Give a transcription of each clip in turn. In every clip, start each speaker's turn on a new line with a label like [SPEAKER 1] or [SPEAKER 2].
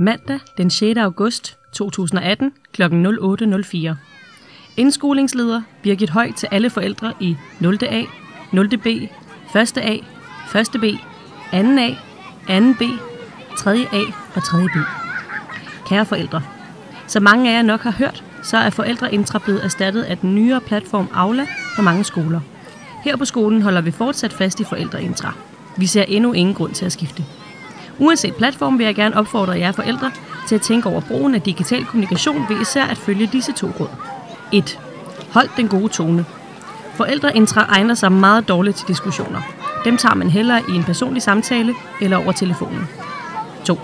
[SPEAKER 1] Mandag den 6. august 2018 kl. 08.04. Indskolingsleder Birgit Høj til alle forældre i 0. A, 0. B, 1. A, 1. B, 2. A, 2. B, 3. A og 3. B. Kære forældre, som mange af jer nok har hørt, så er forældreintra blevet erstattet af den nyere platform Aula på mange skoler. Her på skolen holder vi fortsat fast i forældreintra. Vi ser endnu ingen grund til at skifte. Uanset platform vil jeg gerne opfordre jer forældre til at tænke over brugen af digital kommunikation ved især at følge disse to råd. 1. Hold den gode tone. Forældreintra egner sig meget dårligt til diskussioner. Dem tager man hellere i en personlig samtale eller over telefonen. 2.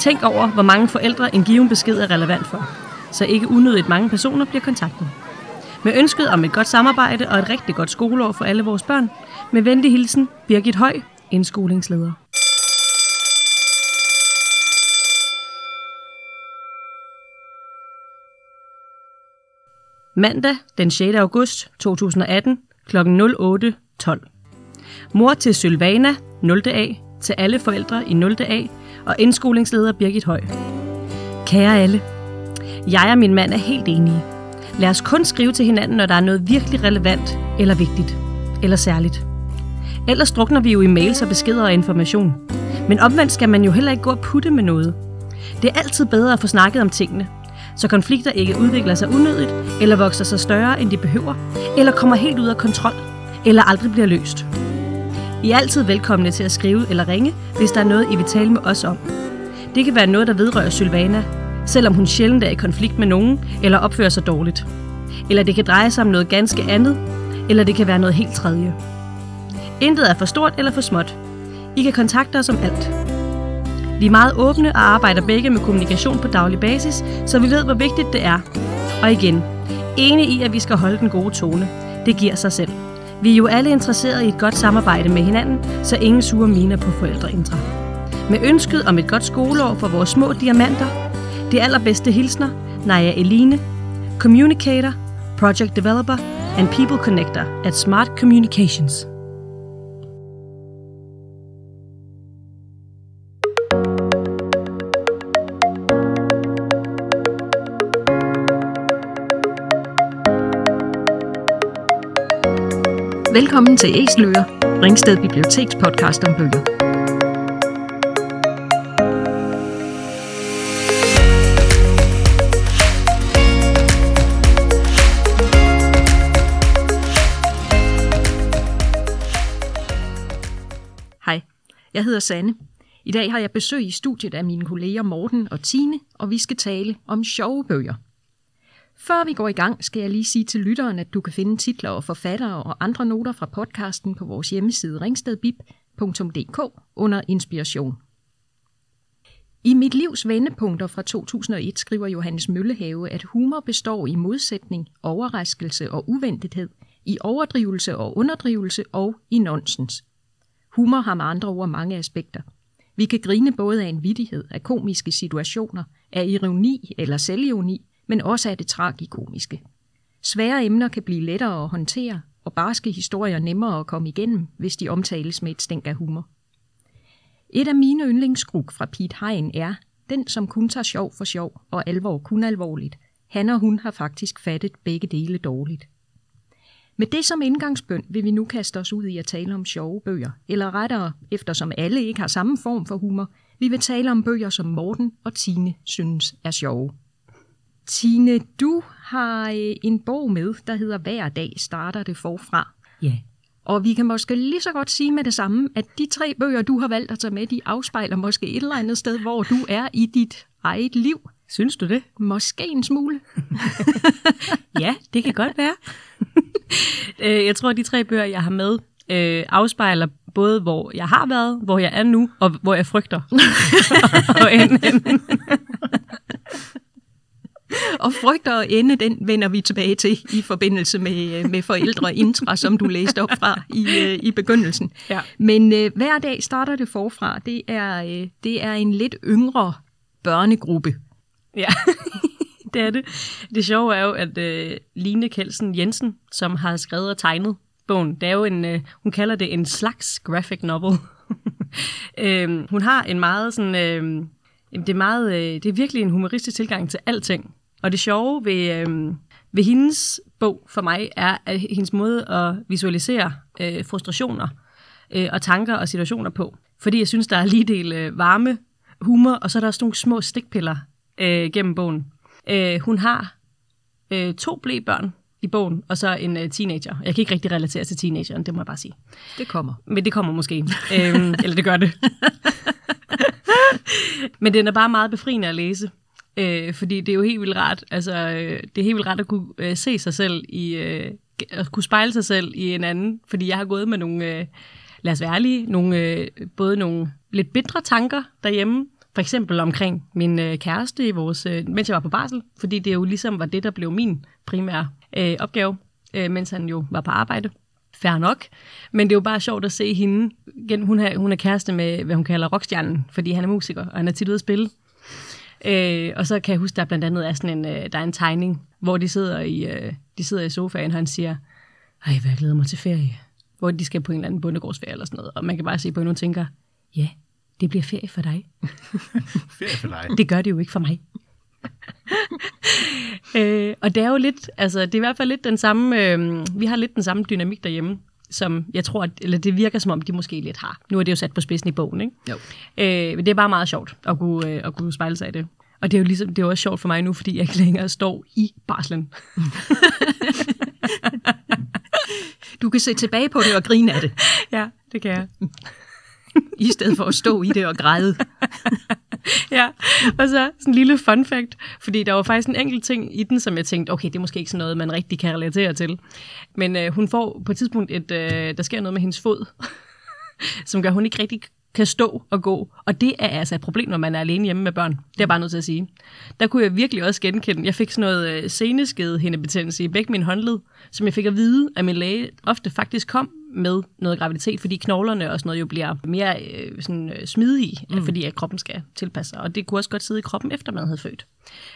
[SPEAKER 1] Tænk over, hvor mange forældre en given besked er relevant for, så ikke unødigt mange personer bliver kontaktet. Med ønsket om et godt samarbejde og et rigtig godt skoleår for alle vores børn, med venlig hilsen Birgit Høj, indskolingsleder. Mandag den 6. august 2018 kl. 08.12. Mor til Sylvana, 0. A, til alle forældre i 0. A og indskolingsleder Birgit Høj. Kære alle, jeg og min mand er helt enige. Lad os kun skrive til hinanden, når der er noget virkelig relevant eller vigtigt eller særligt. Ellers drukner vi jo i mails og beskeder og information. Men omvendt skal man jo heller ikke gå og putte med noget. Det er altid bedre at få snakket om tingene, så konflikter ikke udvikler sig unødigt, eller vokser sig større, end de behøver, eller kommer helt ud af kontrol, eller aldrig bliver løst. I er altid velkomne til at skrive eller ringe, hvis der er noget, I vil tale med os om. Det kan være noget, der vedrører Sylvana, selvom hun sjældent er i konflikt med nogen eller opfører sig dårligt. Eller det kan dreje sig om noget ganske andet, eller det kan være noget helt tredje. Intet er for stort eller for småt. I kan kontakte os om alt. Vi er meget åbne og arbejder begge med kommunikation på daglig basis, så vi ved, hvor vigtigt det er. Og igen, enige i, at vi skal holde den gode tone. Det giver sig selv. Vi er jo alle interesserede i et godt samarbejde med hinanden, så ingen sure miner på forældreintra. Med ønsket om et godt skoleår for vores små diamanter, de allerbedste hilsner, Naja Eline, Communicator, Project Developer and People Connector at Smart Communications.
[SPEAKER 2] Velkommen til Æseløer, Ringsted Biblioteks podcast om bøger. Hej, jeg hedder Sanne. I dag har jeg besøg i studiet af mine kolleger Morten og Tine, og vi skal tale om sjove bøger. Før vi går i gang, skal jeg lige sige til lytteren, at du kan finde titler og forfattere og andre noter fra podcasten på vores hjemmeside ringstedbib.dk under inspiration. I Mit livs vendepunkter fra 2001 skriver Johannes Møllehave, at humor består i modsætning, overraskelse og uventethed, i overdrivelse og underdrivelse og i nonsens. Humor har med andre ord mange aspekter. Vi kan grine både af en vidighed, af komiske situationer, af ironi eller selvironi, men også af det tragikomiske. Svære emner kan blive lettere at håndtere, og barske historier nemmere at komme igennem, hvis de omtales med et stænk af humor. Et af mine yndlingsgruk fra Pete Hein er, den som kun tager sjov for sjov og alvor kun alvorligt. Han og hun har faktisk fattet begge dele dårligt. Med det som indgangsbøn vil vi nu kaste os ud i at tale om sjove bøger, eller rettere, eftersom alle ikke har samme form for humor, vi vil tale om bøger, som Morten og Tine synes er sjove. Tine, du har øh, en bog med, der hedder Hver dag starter det forfra.
[SPEAKER 1] Ja.
[SPEAKER 2] Og vi kan måske lige så godt sige med det samme, at de tre bøger, du har valgt at tage med, de afspejler måske et eller andet sted, hvor du er i dit eget liv.
[SPEAKER 1] Synes du det?
[SPEAKER 2] Måske en smule.
[SPEAKER 1] ja, det kan godt være. Øh, jeg tror, at de tre bøger, jeg har med, øh, afspejler både, hvor jeg har været, hvor jeg er nu, og hvor jeg frygter. og ende.
[SPEAKER 2] og frygter og ende, den vender vi tilbage til i forbindelse med, med forældre intra, som du læste op fra i, øh, i begyndelsen.
[SPEAKER 1] Ja.
[SPEAKER 2] Men øh, hver dag starter det forfra. Det er, øh, det er en lidt yngre børnegruppe.
[SPEAKER 1] Ja, det er det. Det sjove er jo, at øh, Line Kelsen Jensen, som har skrevet og tegnet bogen, det er jo en, øh, hun kalder det en slags graphic novel. øh, hun har en meget sådan... Øh, Jamen, det er, meget, øh, det er virkelig en humoristisk tilgang til alting. Og det sjove ved, øh, ved hendes bog for mig er, at hendes måde at visualisere øh, frustrationer øh, og tanker og situationer på. Fordi jeg synes, der er lige del øh, varme, humor, og så er der også nogle små stikpiller øh, gennem bogen. Øh, hun har øh, to blæbørn i bogen, og så en øh, teenager. Jeg kan ikke rigtig relatere til teenageren, det må jeg bare sige.
[SPEAKER 2] Det kommer.
[SPEAKER 1] Men det kommer måske. øhm, eller det gør det. Men den er bare meget befriende at læse. Øh, fordi det er jo helt vildt rart. Altså, øh, det er helt vildt rart at kunne øh, se sig selv i... Øh, at kunne spejle sig selv i en anden. Fordi jeg har gået med nogle... Øh, lad os være ærlige, nogle, øh, både nogle lidt bitre tanker derhjemme, for eksempel omkring min øh, kæreste, i vores, øh, mens jeg var på barsel, fordi det jo ligesom var det, der blev min primære øh, opgave, øh, mens han jo var på arbejde. Færre nok. Men det er jo bare sjovt at se hende. Igen, hun, er, hun er kæreste med, hvad hun kalder rockstjernen, fordi han er musiker, og han er tit ude at spille. Øh, og så kan jeg huske, der blandt andet er sådan en, øh, der er en tegning, hvor de sidder i, øh, de sidder i sofaen, og han siger, ej, hvad jeg glæder mig til ferie. Hvor de skal på en eller anden bundegårdsferie eller sådan noget. Og man kan bare se på hende, og tænker, ja, det bliver ferie for dig.
[SPEAKER 3] Ferie for dig.
[SPEAKER 1] Det gør det jo ikke for mig. øh, og det er jo lidt, altså det er i hvert fald lidt den samme, øh, vi har lidt den samme dynamik derhjemme, som jeg tror, at, eller det virker som om, de måske lidt har. Nu er det jo sat på spidsen i bogen, ikke?
[SPEAKER 2] Jo.
[SPEAKER 1] Øh, men det er bare meget sjovt at kunne, øh, at kunne spejle sig i det. Og det er jo ligesom, det er også sjovt for mig nu, fordi jeg ikke længere står i barslen.
[SPEAKER 2] Du kan se tilbage på det og grine af det,
[SPEAKER 1] ja, det kan jeg.
[SPEAKER 2] i stedet for at stå i det og græde.
[SPEAKER 1] ja, og så sådan en lille fun fact, fordi der var faktisk en enkelt ting i den, som jeg tænkte, okay, det er måske ikke sådan noget, man rigtig kan relatere til. Men øh, hun får på et tidspunkt, et, øh, der sker noget med hendes fod, som gør, at hun ikke rigtig kan stå og gå. Og det er altså et problem, når man er alene hjemme med børn. Det er bare nødt til at sige. Der kunne jeg virkelig også genkende. Jeg fik sådan noget øh, seneskedehindebetændelse i begge mine håndled, som jeg fik at vide, at min læge ofte faktisk kom med noget graviditet, fordi knoglerne og sådan noget jo bliver mere øh, sådan, øh, smidige, mm. fordi at kroppen skal tilpasse sig. Og det kunne også godt sidde i kroppen, efter man havde født.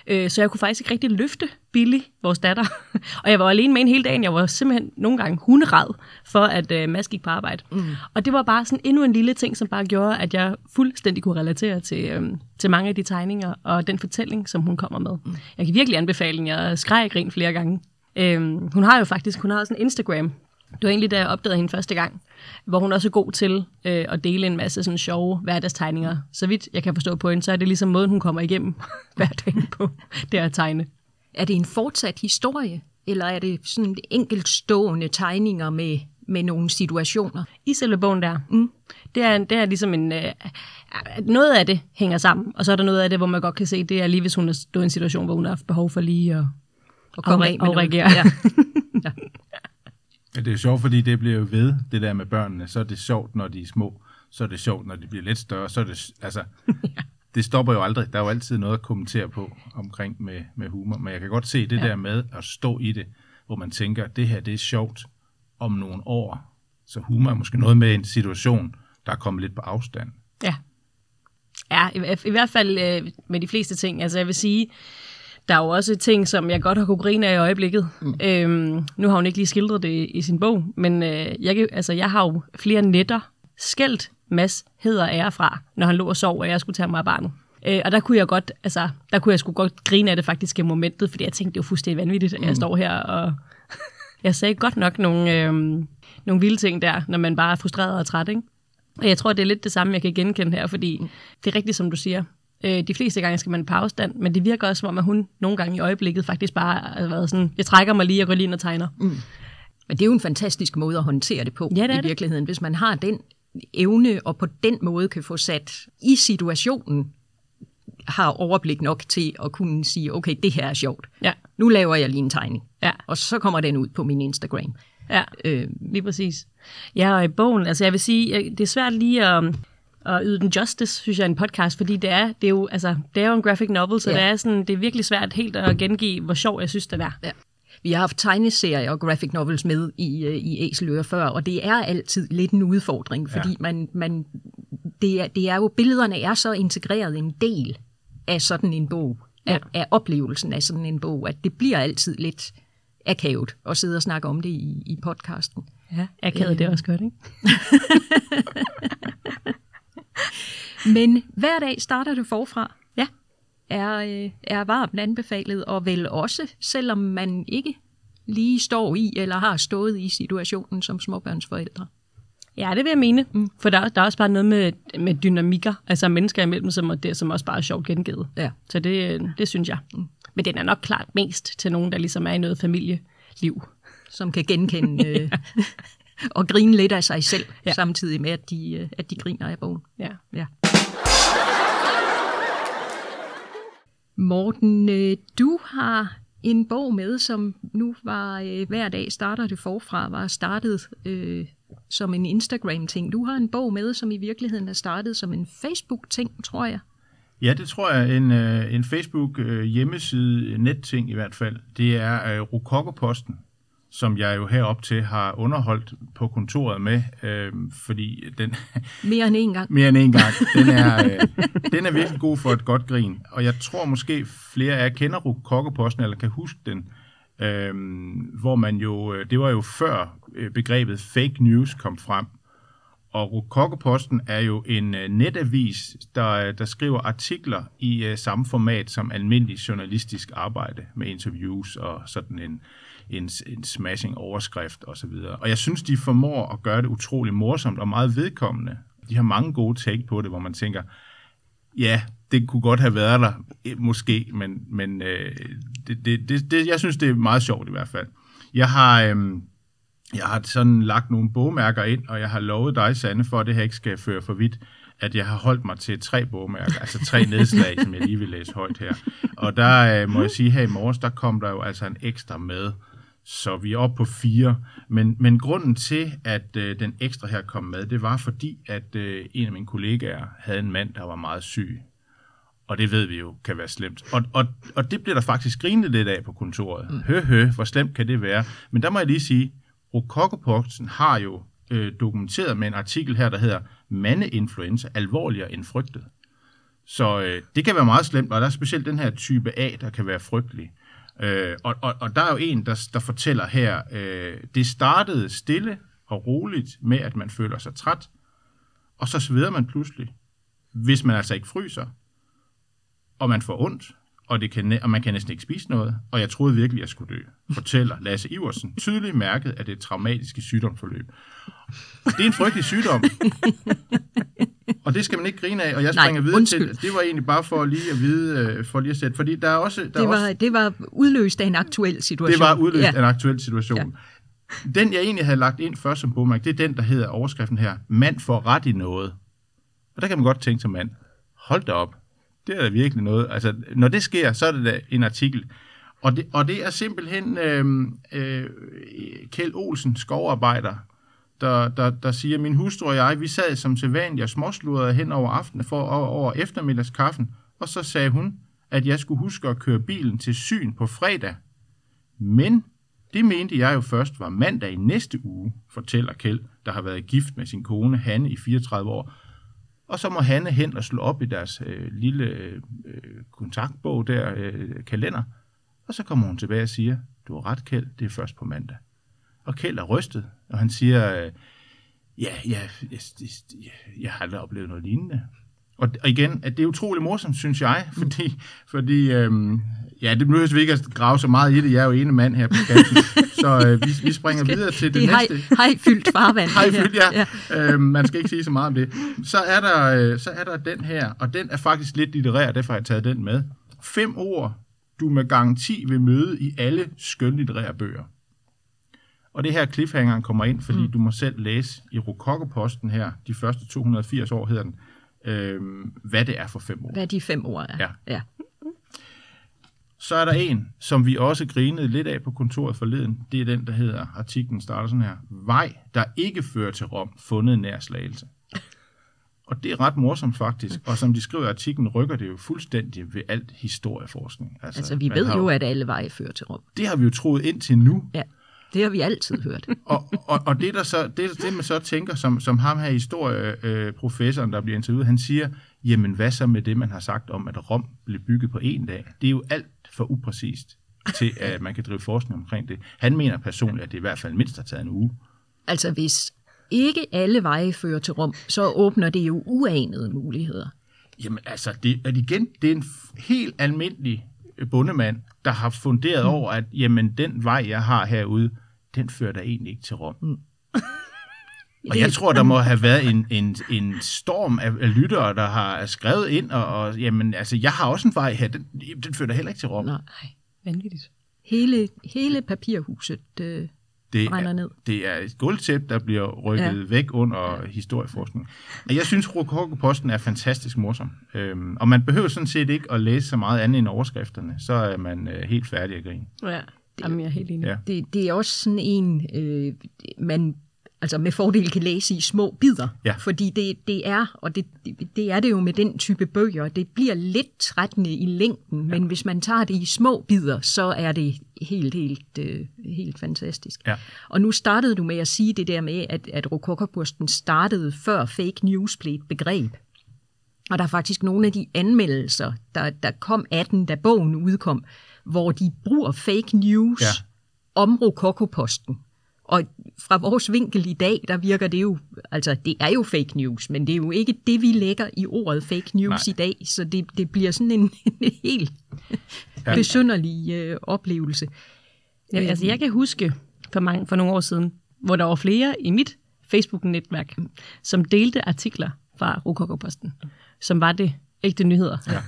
[SPEAKER 1] Øh, så jeg kunne faktisk ikke rigtig løfte Billy, vores datter. og jeg var alene med en hele dagen. Jeg var simpelthen nogle gange hunderad for, at øh, Mads gik på arbejde. Mm. Og det var bare sådan endnu en lille ting, som bare gjorde, at jeg fuldstændig kunne relatere til, øh, til mange af de tegninger og den fortælling, som hun kommer med. Mm. Jeg kan virkelig anbefale den. Jeg skreg og grin flere gange. Øh, hun har jo faktisk hun har også en Instagram, det var egentlig, da jeg opdagede hende første gang, hvor hun også er god til øh, at dele en masse sådan sjove hverdagstegninger. Så vidt jeg kan forstå på hende, så er det ligesom måden, hun kommer igennem hverdagen på, det at tegne.
[SPEAKER 2] Er det en fortsat historie, eller er det sådan enkeltstående tegninger med, med nogle situationer?
[SPEAKER 1] I selve bogen der, mm. det, er, det er ligesom en... Øh, noget af det hænger sammen, og så er der noget af det, hvor man godt kan se, det er lige, hvis hun er stået i en situation, hvor hun har haft behov for lige at,
[SPEAKER 2] Og komme
[SPEAKER 1] afre-
[SPEAKER 2] af med
[SPEAKER 1] afreagere.
[SPEAKER 2] Ja. ja.
[SPEAKER 3] Ja, det er jo sjovt, fordi det bliver jo ved, det der med børnene. Så er det sjovt, når de er små. Så er det sjovt, når de bliver lidt større. Så er det, altså, det stopper jo aldrig. Der er jo altid noget at kommentere på omkring med, med humor. Men jeg kan godt se det ja. der med at stå i det, hvor man tænker, det her det er sjovt om nogle år. Så humor er måske noget med en situation, der er kommet lidt på afstand.
[SPEAKER 1] Ja. Ja, i, i hvert fald øh, med de fleste ting. Altså jeg vil sige, der er jo også ting, som jeg godt har kunne grine af i øjeblikket. Mm. Øhm, nu har hun ikke lige skildret det i sin bog, men øh, jeg, altså, jeg har jo flere netter skældt Mads hedder ære fra, når han lå og sov, og jeg skulle tage mig af barnet. Øh, og der kunne jeg godt, altså, der kunne jeg sgu godt grine af det faktisk i momentet, fordi jeg tænkte, det er jo fuldstændig vanvittigt, at jeg står her og... jeg sagde godt nok nogle, øh, nogle vilde ting der, når man bare er frustreret og træt, ikke? Og jeg tror, det er lidt det samme, jeg kan genkende her, fordi det er rigtigt, som du siger. Øh, de fleste gange skal man på afstand, men det virker også, som om at hun nogle gange i øjeblikket faktisk bare har været sådan, jeg trækker mig lige og går lige ind og tegner. Mm.
[SPEAKER 2] Men det er jo en fantastisk måde at håndtere det på
[SPEAKER 1] Ja, det
[SPEAKER 2] i
[SPEAKER 1] det.
[SPEAKER 2] virkeligheden. Hvis man har den evne, og på den måde kan få sat i situationen, har overblik nok til at kunne sige, okay, det her er sjovt.
[SPEAKER 1] Ja,
[SPEAKER 2] Nu laver jeg lige en tegning.
[SPEAKER 1] ja,
[SPEAKER 2] Og så kommer den ud på min Instagram.
[SPEAKER 1] ja,
[SPEAKER 2] Øh,
[SPEAKER 1] lige præcis. Ja, og i bogen, altså jeg vil sige, jeg- det er svært lige at, at yde den justice, synes jeg, en podcast, fordi det er, det er jo, altså, det er jo en graphic novel, så
[SPEAKER 2] Ja.
[SPEAKER 1] det, er sådan, det er virkelig svært helt at gengive, hvor sjov jeg synes, den er.
[SPEAKER 2] Ja. Vi har haft tegneserier og graphic novels med i, øh, i Æseløre før, og det er altid lidt en udfordring, fordi ja. man, man, det, er, det er jo, billederne er så integreret en del af sådan en bog, af,
[SPEAKER 1] Ja.
[SPEAKER 2] af oplevelsen af sådan en bog, at det bliver altid lidt akavet at sidde og snakke om det i, i podcasten.
[SPEAKER 1] Ja, akavet, det er også godt, ikke?
[SPEAKER 2] Men hver dag starter du forfra. er, øh, er varmt anbefalet, og vel også, selvom man ikke lige står i eller har stået i situationen som småbørnsforældre.
[SPEAKER 1] Ja, det vil jeg mene. Mm. For der, der er også bare noget med, med dynamikker, altså mennesker imellem, som, og det, som også bare er sjovt gengivet.
[SPEAKER 2] Ja.
[SPEAKER 1] Så det, det synes jeg. Mm. Men den er nok klart mest til nogen, der ligesom er i noget familieliv.
[SPEAKER 2] Som kan genkende øh, og grine lidt af sig selv, ja. samtidig med, at de, øh, at de griner af bogen.
[SPEAKER 1] Ja.
[SPEAKER 2] ja. Morten, øh, du har en bog med, som nu var øh, hver dag starter det forfra, var startet øh, som en Instagram-ting. Du har en bog med, som i virkeligheden er startet som en Facebook-ting, tror jeg.
[SPEAKER 3] Ja, det tror jeg. En, øh, en Facebook-hjemmeside, øh, netting i hvert fald. Det er øh, Rokokoposten, som jeg jo herop til har underholdt på kontoret med, øh, fordi den...
[SPEAKER 2] Mere end en gang.
[SPEAKER 3] mere end en gang. Den er, øh, den er virkelig god for et godt grin. Og jeg tror måske flere af jer kender Rokokoposten, eller kan huske den, øh, hvor man jo... øh, Det var jo før øh, begrebet fake news kom frem. Og Rokokoposten er jo en øh, netavis, der, der skriver artikler i øh, samme format som almindelig journalistisk arbejde med interviews og sådan en, en, en smashing overskrift osv. Og, og jeg synes, de formår at gøre det utrolig morsomt og meget vedkommende. De har mange gode take på det, hvor man tænker, ja, det kunne godt have været der, eh, måske, men, men øh, det, det, det, det, jeg synes, det er meget sjovt i hvert fald. Jeg har, øh, jeg har sådan lagt nogle bogmærker ind, og jeg har lovet dig, Sande, for at det her ikke skal føre for vidt, at jeg har holdt mig til tre bogmærker, altså tre nedslag, som jeg lige vil læse højt her. Og der øh, må jeg sige, her i morges, der kom der jo altså en ekstra med, så vi er oppe på fire. Men, men grunden til, at øh, den ekstra her kom med, det var fordi, at øh, en af mine kollegaer havde en mand, der var meget syg. Og det ved vi jo kan være slemt. Og, og, og det bliver der faktisk grinet lidt af på kontoret. Mm. Hø, hø, hvor slemt kan det være? Men der må jeg lige sige, Rokokoposten har jo øh, dokumenteret med en artikel her, der hedder Mandeinfluenza alvorligere end frygtet. Så øh, det kan være meget slemt, og der er specielt den her type A, der kan være frygtelig. Øh, og, og, og der er jo en, der, der fortæller her, øh, det startede stille og roligt med, at man føler sig træt, og så sveder man pludselig, hvis man altså ikke fryser, og man får ondt, og, det kan, og man kan næsten ikke spise noget, og jeg troede virkelig, jeg skulle dø, fortæller Lasse Iversen, tydeligt mærket af det traumatiske sygdomsforløb. Det er en frygtelig sygdom, og det skal man ikke grine af, og jeg
[SPEAKER 2] Nej,
[SPEAKER 3] springer videre
[SPEAKER 2] undskyld.
[SPEAKER 3] til, det var egentlig bare for lige at vide, øh, for lige at sætte, fordi der er også... Der
[SPEAKER 2] Det var,
[SPEAKER 3] også
[SPEAKER 2] det var udløst af en aktuel situation.
[SPEAKER 3] det var udløst
[SPEAKER 2] ja.
[SPEAKER 3] af en aktuel situation. Ja. Den, jeg egentlig havde lagt ind først som bogmærke, det er den, der hedder overskriften her, mand får ret i noget. Og der kan man godt tænke som mand, hold da op, det er da virkelig noget. Altså, når det sker, så er det da en artikel. Og det, og det er simpelthen øh, øh, Kjeld Olsen, skovarbejder, der, der, der siger, min hustru og jeg, vi sad som sædvanligt og småsludrede hen over aftenen for over, over eftermiddagskaffen, og så sagde hun, at jeg skulle huske at køre bilen til syn på fredag. Men det mente jeg jo først var mandag i næste uge, fortæller Kjeld, der har været gift med sin kone Hanne i 34 år. Og så må Hanne hen og slå op i deres øh, lille øh, kontaktbog der, øh, kalender. Og så kommer hun tilbage og siger, du har ret Kjeld, det er først på mandag. Og Kjeld er rystet, og han siger, øh, ja, ja, jeg, jeg, jeg har aldrig oplevet noget lignende. Og, og igen, at det er utrolig morsomt, synes jeg, fordi, fordi øhm, ja, det behøver vi ikke at grave så meget i det. Jeg er jo ene mand her på skatten, så øh, vi, vi springer videre til det,
[SPEAKER 2] Det er hej,
[SPEAKER 3] næste.
[SPEAKER 2] hej fyldt farvand.
[SPEAKER 3] Hej, fyldt, ja. ja. Øhm, man skal ikke sige så meget om det. Så er, der, øh, så er der den her, og den er faktisk lidt litterær, derfor har jeg taget den med. Fem ord, du med garanti vil møde i alle skønlitterære bøger. Og det her cliffhangeren kommer ind, fordi mm. du må selv læse i Rokokoposten her, de første 280 år hedder den, øhm, hvad det er for fem ord.
[SPEAKER 2] Hvad de fem ord er.
[SPEAKER 3] Ja.
[SPEAKER 2] ja.
[SPEAKER 3] Så er der en, som vi også grinede lidt af på kontoret forleden. Det er den, der hedder, artiklen starter sådan her, Vej, der ikke fører til Rom, fundet nær slagelse. Og det er ret morsomt faktisk, og som de skriver i artiklen, rykker det jo fuldstændig ved alt historieforskning.
[SPEAKER 2] Altså, vi
[SPEAKER 3] man
[SPEAKER 2] ved
[SPEAKER 3] har
[SPEAKER 2] jo, at alle veje fører til Rom.
[SPEAKER 3] Det har vi jo troet indtil nu,
[SPEAKER 2] Ja, det har vi altid hørt.
[SPEAKER 3] og, og, og det, der så, det, det, man så tænker, som, som ham her historieprofessoren, øh, professoren, der bliver interviewet, han siger, jamen hvad så med det, man har sagt om, at Rom blev bygget på en dag? Det er jo alt for upræcist til, at man kan drive forskning omkring det. Han mener personligt, at det i hvert fald mindst har taget en uge.
[SPEAKER 2] Altså, hvis ikke alle veje fører til Rom, så åbner det jo uanede muligheder.
[SPEAKER 3] Jamen altså, det, at igen, det er en helt almindelig øh, bondemand, der har funderet mm. over, at jamen, den vej, jeg har herude, den fører da egentlig ikke til Rom. Mm. og jeg tror, der må have været en, en, en storm af, af lyttere, der har skrevet ind, og, og jamen, altså, jeg har også en vej her, den, den fører da heller ikke til Rom.
[SPEAKER 2] Nej.
[SPEAKER 1] Nej, vanvittigt.
[SPEAKER 2] Hele, hele papirhuset øh,
[SPEAKER 3] det er,
[SPEAKER 2] ned.
[SPEAKER 3] Det er et gulvtæp, der bliver rykket ja.
[SPEAKER 2] Ja.
[SPEAKER 3] væk under historieforskning. Og jeg synes, Rokokoposten er fantastisk morsom. Øhm, og man behøver sådan set ikke at læse så meget andet end overskrifterne. Så er man øh, helt færdig at grine.
[SPEAKER 1] Ja, Jamen, jeg er helt enig.
[SPEAKER 3] Ja.
[SPEAKER 2] Det, det er også sådan en, øh, man altså med fordel kan læse i små bidder.
[SPEAKER 3] Ja.
[SPEAKER 2] Fordi det, det er, og det, det- er det jo med den type bøger, det bliver lidt trættende i længden, ja. men hvis man tager det i små bidder, så er det helt, helt, øh, helt fantastisk.
[SPEAKER 3] Ja.
[SPEAKER 2] Og nu startede du med at sige det der med, at, at Rokokoposten startede før fake news blev et begreb. Og der er faktisk nogle af de anmeldelser, der, der kom af den, da bogen udkom, hvor de bruger fake news
[SPEAKER 3] ja.
[SPEAKER 2] om Rokokoposten. Og fra vores vinkel i dag, der virker det jo, altså det er jo fake news, men det er jo ikke det, vi lægger i ordet fake news
[SPEAKER 3] Nej.
[SPEAKER 2] I dag, så det, det bliver sådan en, en helt
[SPEAKER 3] ja.
[SPEAKER 2] besynderlig øh, oplevelse.
[SPEAKER 1] Ja, altså, jeg kan huske for, mange, for nogle år siden, hvor der var flere i mit Facebook-netværk, som delte artikler fra Rokokoposten, som var det ægte nyheder.
[SPEAKER 3] Ja.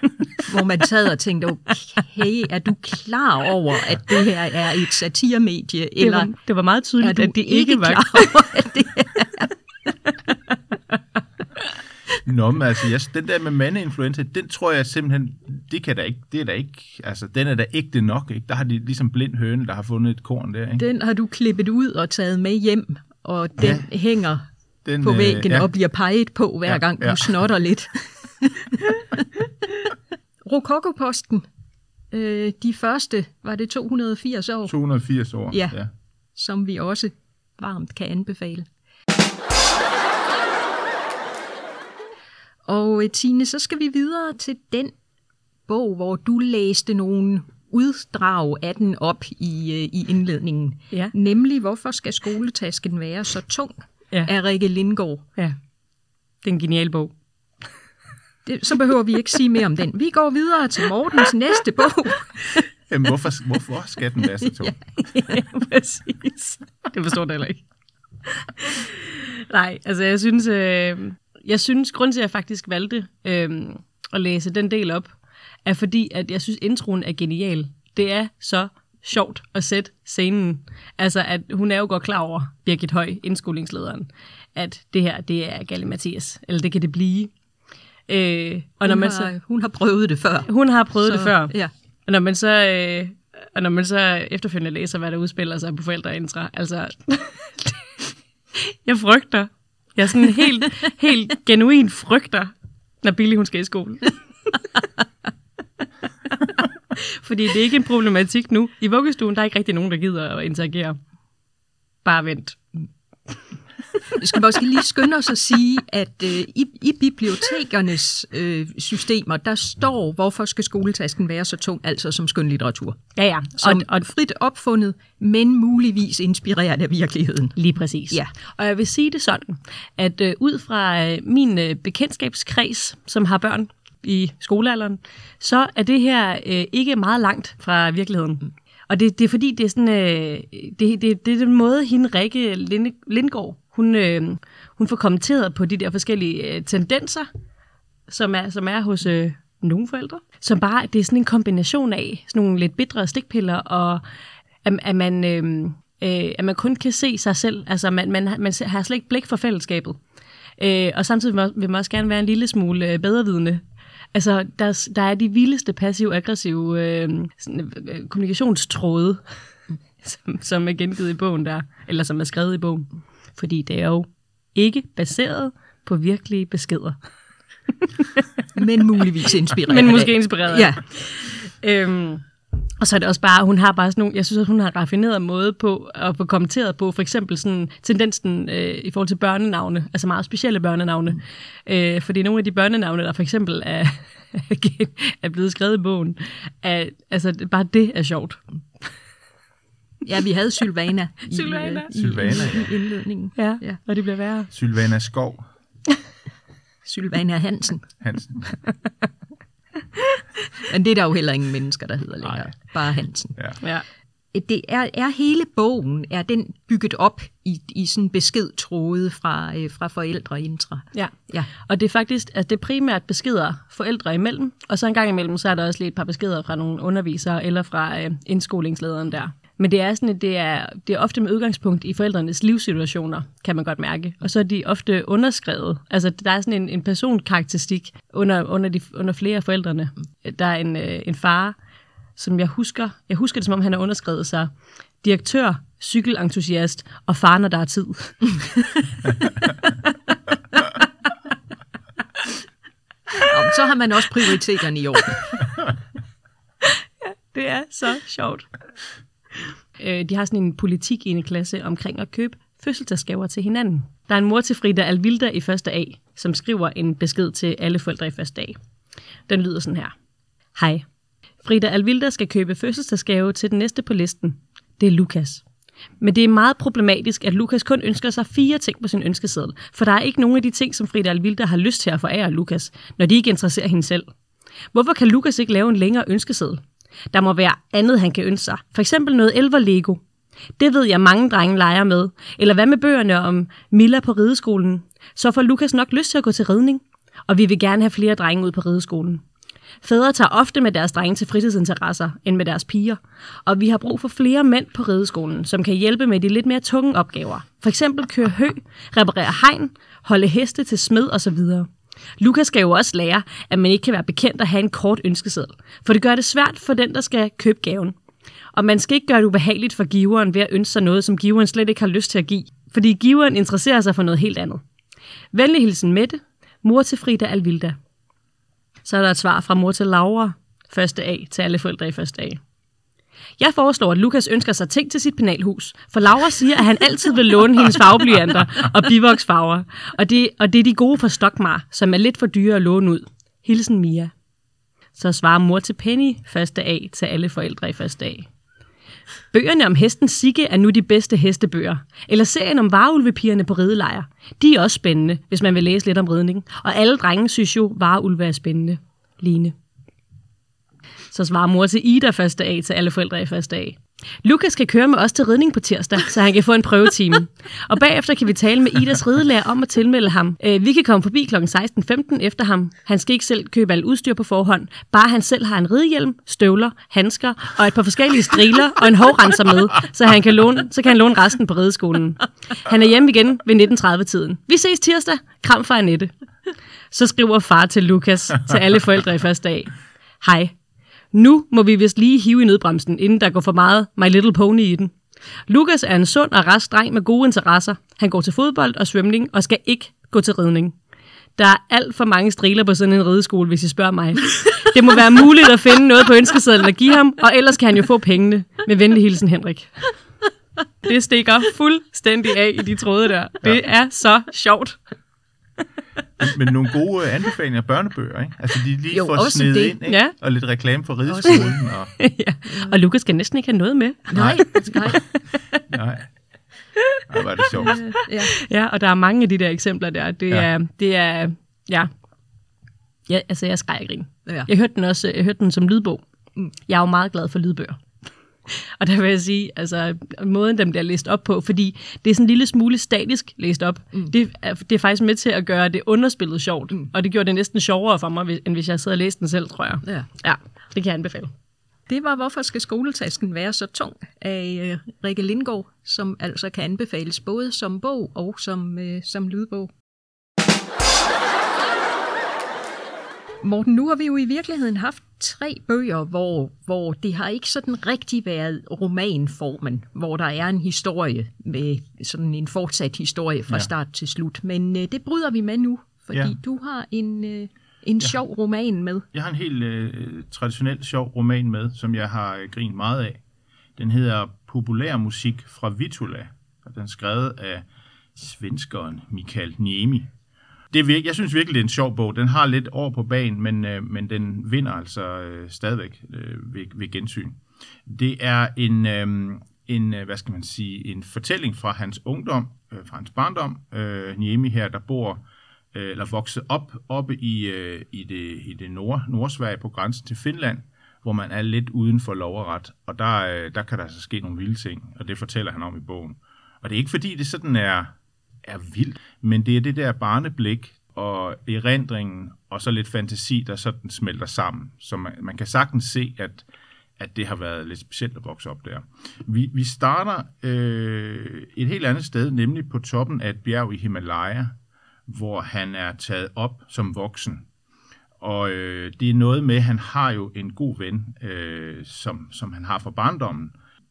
[SPEAKER 2] hvor man sad og tænkte, okay, er du klar over, at det her er et satiremedie,
[SPEAKER 1] Det
[SPEAKER 2] eller
[SPEAKER 1] var, det var meget
[SPEAKER 2] er
[SPEAKER 1] tydeligt,
[SPEAKER 2] du
[SPEAKER 1] at det ikke var...
[SPEAKER 2] klar over, at det
[SPEAKER 3] Nå, men altså, jeg, den der med mandeinfluenza, den tror jeg simpelthen, det kan da ikke, det er da ikke, altså, den er da ægte nok, ikke? Der har de ligesom blind høne, der har fundet et korn der, ikke?
[SPEAKER 2] den har du klippet ud og taget med hjem, og den
[SPEAKER 3] Ja.
[SPEAKER 2] ja. hænger
[SPEAKER 3] Den,
[SPEAKER 2] på
[SPEAKER 3] øh,
[SPEAKER 2] væggen
[SPEAKER 3] ja.
[SPEAKER 2] og bliver peget på, hver
[SPEAKER 3] Ja,
[SPEAKER 2] ja, gang
[SPEAKER 3] ja.
[SPEAKER 2] du snotter lidt. Rokokoposten, øh, de første, var det 280 år,
[SPEAKER 3] 280 år.
[SPEAKER 2] Ja.
[SPEAKER 3] ja.
[SPEAKER 2] som vi også varmt kan anbefale. Og øh, Tine, så skal vi videre til den bog, hvor du læste nogle uddrag af den op i, øh, i indledningen.
[SPEAKER 1] Ja.
[SPEAKER 2] Nemlig, hvorfor skal skoletasken være så tung?
[SPEAKER 1] Ja.
[SPEAKER 2] Af Rikke Lindgaard.
[SPEAKER 1] Ja, det er en genial bog.
[SPEAKER 2] Det, så behøver vi ikke sige mere om den. Vi går videre til Mortens næste bog.
[SPEAKER 3] Jamen, hvorfor, hvorfor skal den være så tung?
[SPEAKER 1] ja, præcis. Det forstår jeg heller ikke. Nej, altså jeg synes, øh, jeg synes, grund til, at jeg faktisk valgte øh, at læse den del op, er fordi, at jeg synes, introen er genial. Det er så sjovt at sætte scenen. Altså, at hun er jo godt klar over, Birgit Høj, indskolingslederen, at det her, det er Galle Mathias, eller det kan det blive. Øh, og når
[SPEAKER 2] Hun
[SPEAKER 1] man
[SPEAKER 2] har,
[SPEAKER 1] så,
[SPEAKER 2] hun har prøvet det før.
[SPEAKER 1] hun har prøvet
[SPEAKER 2] så,
[SPEAKER 1] det før.
[SPEAKER 2] Ja.
[SPEAKER 1] Og når man så, øh, og når man så efterfølgende læser, hvad der udspiller sig på forældreintra, altså, jeg frygter. Jeg er sådan helt, helt genuin frygter, når Billy hun skal i skole. Fordi det er ikke en problematik nu. I vuggestuen, der er ikke rigtig nogen, der gider at interagere. Bare vent.
[SPEAKER 2] Vi skal måske lige skynde os at sige, at øh, i, i bibliotekernes øh, systemer, der står, hvorfor skal skoletasken være så tung, altså som skønlitteratur.
[SPEAKER 1] Ja, ja.
[SPEAKER 2] Som
[SPEAKER 1] Og, og
[SPEAKER 2] frit opfundet, men muligvis inspireret af virkeligheden.
[SPEAKER 1] Lige præcis.
[SPEAKER 2] Ja.
[SPEAKER 1] Og jeg vil sige det sådan, at øh, ud fra øh, min øh, bekendtskabskreds, som har børn i skolealderen, så er det her øh, ikke meget langt fra virkeligheden. Og det, det er fordi, det er sådan, øh, det, det, det er den måde, hende Rikke Linde, Lindgaard, hun, øh, hun får kommenteret på de der forskellige øh, tendenser, som er, som er hos øh, nogle forældre, som bare, det er sådan en kombination af sådan nogle lidt bitre stikpiller, og at, at, man, øh, øh, at man kun kan se sig selv, altså man, man, man har slet ikke blik for fællesskabet. Øh, og samtidig vil man- også gerne være en lille smule øh, bedrevidende. Altså, der, der er de vildeste passiv-aggressive øh, sådan, øh, kommunikationstråde, som, som er gengivet i bogen der, eller som er skrevet i bogen. Fordi det er jo ikke baseret på virkelige beskeder.
[SPEAKER 2] Men muligvis inspireret
[SPEAKER 1] Men måske inspireret
[SPEAKER 2] Ja,
[SPEAKER 1] Øhm, og så er det også bare, hun har bare sådan nogle, jeg synes, at hun har raffineret måde på at få kommenteret på, for eksempel sådan tendensen øh, i forhold til børnenavne, altså meget specielle børnenavne. Mm. Øh, fordi nogle af de børnenavne, der for eksempel er, er blevet skrevet i bogen, er, altså bare det er sjovt.
[SPEAKER 2] Ja, vi havde Sylvana i,
[SPEAKER 1] Sylvana.
[SPEAKER 2] øh, i,
[SPEAKER 3] Sylvana,
[SPEAKER 2] i, i indledningen.
[SPEAKER 1] Ja,
[SPEAKER 2] Ja.
[SPEAKER 1] og det bliver værre.
[SPEAKER 3] Sylvana Skov.
[SPEAKER 2] Sylvana Hansen.
[SPEAKER 3] Hansen.
[SPEAKER 2] Men det er der jo heller ingen mennesker, der hedder længere.
[SPEAKER 3] Nej.
[SPEAKER 2] Bare Hansen.
[SPEAKER 3] Ja.
[SPEAKER 1] Ja.
[SPEAKER 2] Det er, er hele bogen, er den bygget op i, i sådan beskedtråde fra, øh, fra forældre intra.
[SPEAKER 1] Ja.
[SPEAKER 2] Ja.
[SPEAKER 1] Og det er faktisk, altså det er primært beskeder forældre imellem, og så en gang imellem, så er der også lige et par beskeder fra nogle undervisere eller fra øh, indskolingslederen der. Men det er sådan, det er, det er ofte med udgangspunkt i forældrenes livssituationer, kan man godt mærke. Og så er de ofte underskrevet. Altså, der er sådan en, en personkarakteristik under, under, de, under flere af forældrene. Der er en, øh, en far, som jeg husker, jeg husker det, som om han har underskrevet sig, direktør, cykelentusiast og far, når der er tid.
[SPEAKER 2] Og så har man også prioriteterne i orden.
[SPEAKER 1] Det er så sjovt. Øh, de har sådan en politik i en klasse omkring at købe fødselsdagsgaver til hinanden. Der er en mor til Frida Alvilda i første A, som skriver en besked til alle forældre i første A. Den lyder sådan her. Hej. Frida Alvilda skal købe fødselsdagsgave til den næste på listen. Det er Lukas. Men det er meget problematisk, at Lukas kun ønsker sig fire ting på sin ønskeseddel, for der er ikke nogen af de ting, som Frida Alvilda har lyst til at forære Lukas, når de ikke interesserer hende selv. Hvorfor kan Lukas ikke lave en længere ønskeseddel? Der må være andet, han kan ønske sig. For eksempel noget elver Lego. Det ved jeg, mange drenge leger med. Eller hvad med bøgerne om Milla på rideskolen? Så får Lukas nok lyst til at gå til ridning. Og vi vil gerne have flere drenge ud på rideskolen. Fædre tager ofte med deres drenge til fritidsinteresser end med deres piger, og vi har brug for flere mænd på rideskolen, som kan hjælpe med de lidt mere tunge opgaver. For eksempel køre hø, reparere hegn, holde heste til smed osv. Lukas skal jo også lære, at man ikke kan være bekendt at have en kort ønskeseddel, for det gør det svært for den, der skal købe gaven. Og man skal ikke gøre det ubehageligt for giveren ved at ønske sig noget, som giveren slet ikke har lyst til at give, fordi giveren interesserer sig for noget helt andet. Venlig hilsen Mette, mor til Frida Alvilda. Så er der et svar fra mor til Laura, første A, til alle forældre i første A. Jeg foreslår, at Lukas ønsker sig ting til sit penalhus, for Laura siger, at han altid vil låne hendes farveblyanter og bivoksfarver, og det, og det er de gode fra Stokmar, som er lidt for dyre at låne ud. Hilsen Mia. Så svarer mor til Penny, første A, til alle forældre i første A. Bøgerne om hesten Sigge er nu de bedste hestebøger. Eller serien om varulvepigerne på ridelejr. De er også spændende, hvis man vil læse lidt om ridning. Og alle drenge synes jo, varulve er spændende. Line. Så svarer mor til Ida første A til alle forældre i første A. Lukas skal køre med os til ridning på tirsdag, så han kan få en prøvetime. Og bagefter kan vi tale med Idas ridelærer om at tilmelde ham. Øh, Vi kan komme forbi kl. 16.15 efter ham. Han skal ikke selv købe alt udstyr på forhånd. Bare han selv har en ridehjelm, støvler, handsker og et par forskellige striler og en hovrenser med, så, han kan låne, så kan han låne resten på rideskolen. Han er hjemme igen ved 19.30-tiden. Vi ses tirsdag. Kram fra Annette. Så skriver far til Lukas til alle forældre i første dag. Hej, nu må vi vist lige hive i nødbremsen, inden der går for meget My Little Pony i den. Lukas er en sund og rask dreng med gode interesser. Han går til fodbold og svømning og skal ikke gå til ridning. Der er alt for mange striler på sådan en rideskole, hvis I spørger mig. Det må være muligt at finde noget på ønskesedlen at give ham, og ellers kan han jo få pengene. Med venlig hilsen, Henrik. Det stikker fuldstændig af i de tråde der. Det er så sjovt.
[SPEAKER 3] Men nogle gode øh, anbefalinger af børnebøger, ikke? Altså, de lige
[SPEAKER 2] Jo,
[SPEAKER 3] får
[SPEAKER 2] også
[SPEAKER 3] snedet
[SPEAKER 2] det.
[SPEAKER 3] ind, ikke?
[SPEAKER 1] Ja.
[SPEAKER 3] Og lidt reklame for rideskolen. Og,
[SPEAKER 1] ja. Og Lukas skal næsten ikke have noget med.
[SPEAKER 2] Nej, nej.
[SPEAKER 3] nej. Ej, var det sjovt.
[SPEAKER 2] Ja.
[SPEAKER 1] Ja, og der er mange af de der eksempler der. Det
[SPEAKER 3] Ja.
[SPEAKER 1] er, det er, ja. ja altså, jeg skrejer grin.
[SPEAKER 2] Ja.
[SPEAKER 1] Jeg hørte den også, jeg hørte den som lydbog. Jeg er jo meget glad for lydbøger. Og der vil jeg sige, altså måden dem bliver læst op på, fordi det er sådan en lille smule statisk læst op. Mm. Det, er, det er faktisk med til at gøre det underspillet sjovt, mm. og det gjorde det næsten sjovere for mig, end hvis jeg sad og læste den selv, tror jeg.
[SPEAKER 2] Ja.
[SPEAKER 1] Ja, det kan jeg anbefale.
[SPEAKER 2] Det var Hvorfor skal skoletasken være så tung af øh, Rikke Lindgaard, som altså kan anbefales både som bog og som, øh, som lydbog. Morten, nu har vi jo i virkeligheden haft tre bøger, hvor, hvor det har ikke sådan rigtig været romanformen, hvor der er en historie med sådan en fortsat historie fra
[SPEAKER 3] Ja.
[SPEAKER 2] start til slut. Men øh, det bryder vi med nu, fordi
[SPEAKER 3] Ja.
[SPEAKER 2] du har en, øh, en sjov roman med.
[SPEAKER 3] Jeg har en helt øh, traditionel sjov roman med, som jeg har øh, grint meget af. Den hedder Populær musik fra Vitula, og den er skrevet af svenskeren Mikael Niemi. Det er jeg synes virkelig, det er en sjov bog. Den har lidt år på banen, men, øh, men den vinder altså øh, stadigvæk øh, ved, ved gensyn. Det er en, øh, en, øh, hvad skal man sige, en fortælling fra hans ungdom, øh, fra hans barndom. Øh, Niemi her, der bor øh, eller vokset op oppe i, øh, i det, i det nord, Nordsverige på grænsen til Finland, hvor man er lidt uden for lov og ret. Og der, øh, der kan der altså ske nogle vilde ting, og det fortæller han om i bogen. Og det er ikke fordi, det sådan er, er vildt, men det er det der barneblik og erindringen, og så lidt fantasi, der sådan smelter sammen. Så man, man kan sagtens se, at, at det har været lidt specielt at vokse op der. Vi, vi starter øh, et helt andet sted, nemlig på toppen af et bjerg i Himalaya, hvor han er taget op som voksen. Og øh, det er noget med, at han har jo en god ven, øh, som, som han har fra barndommen.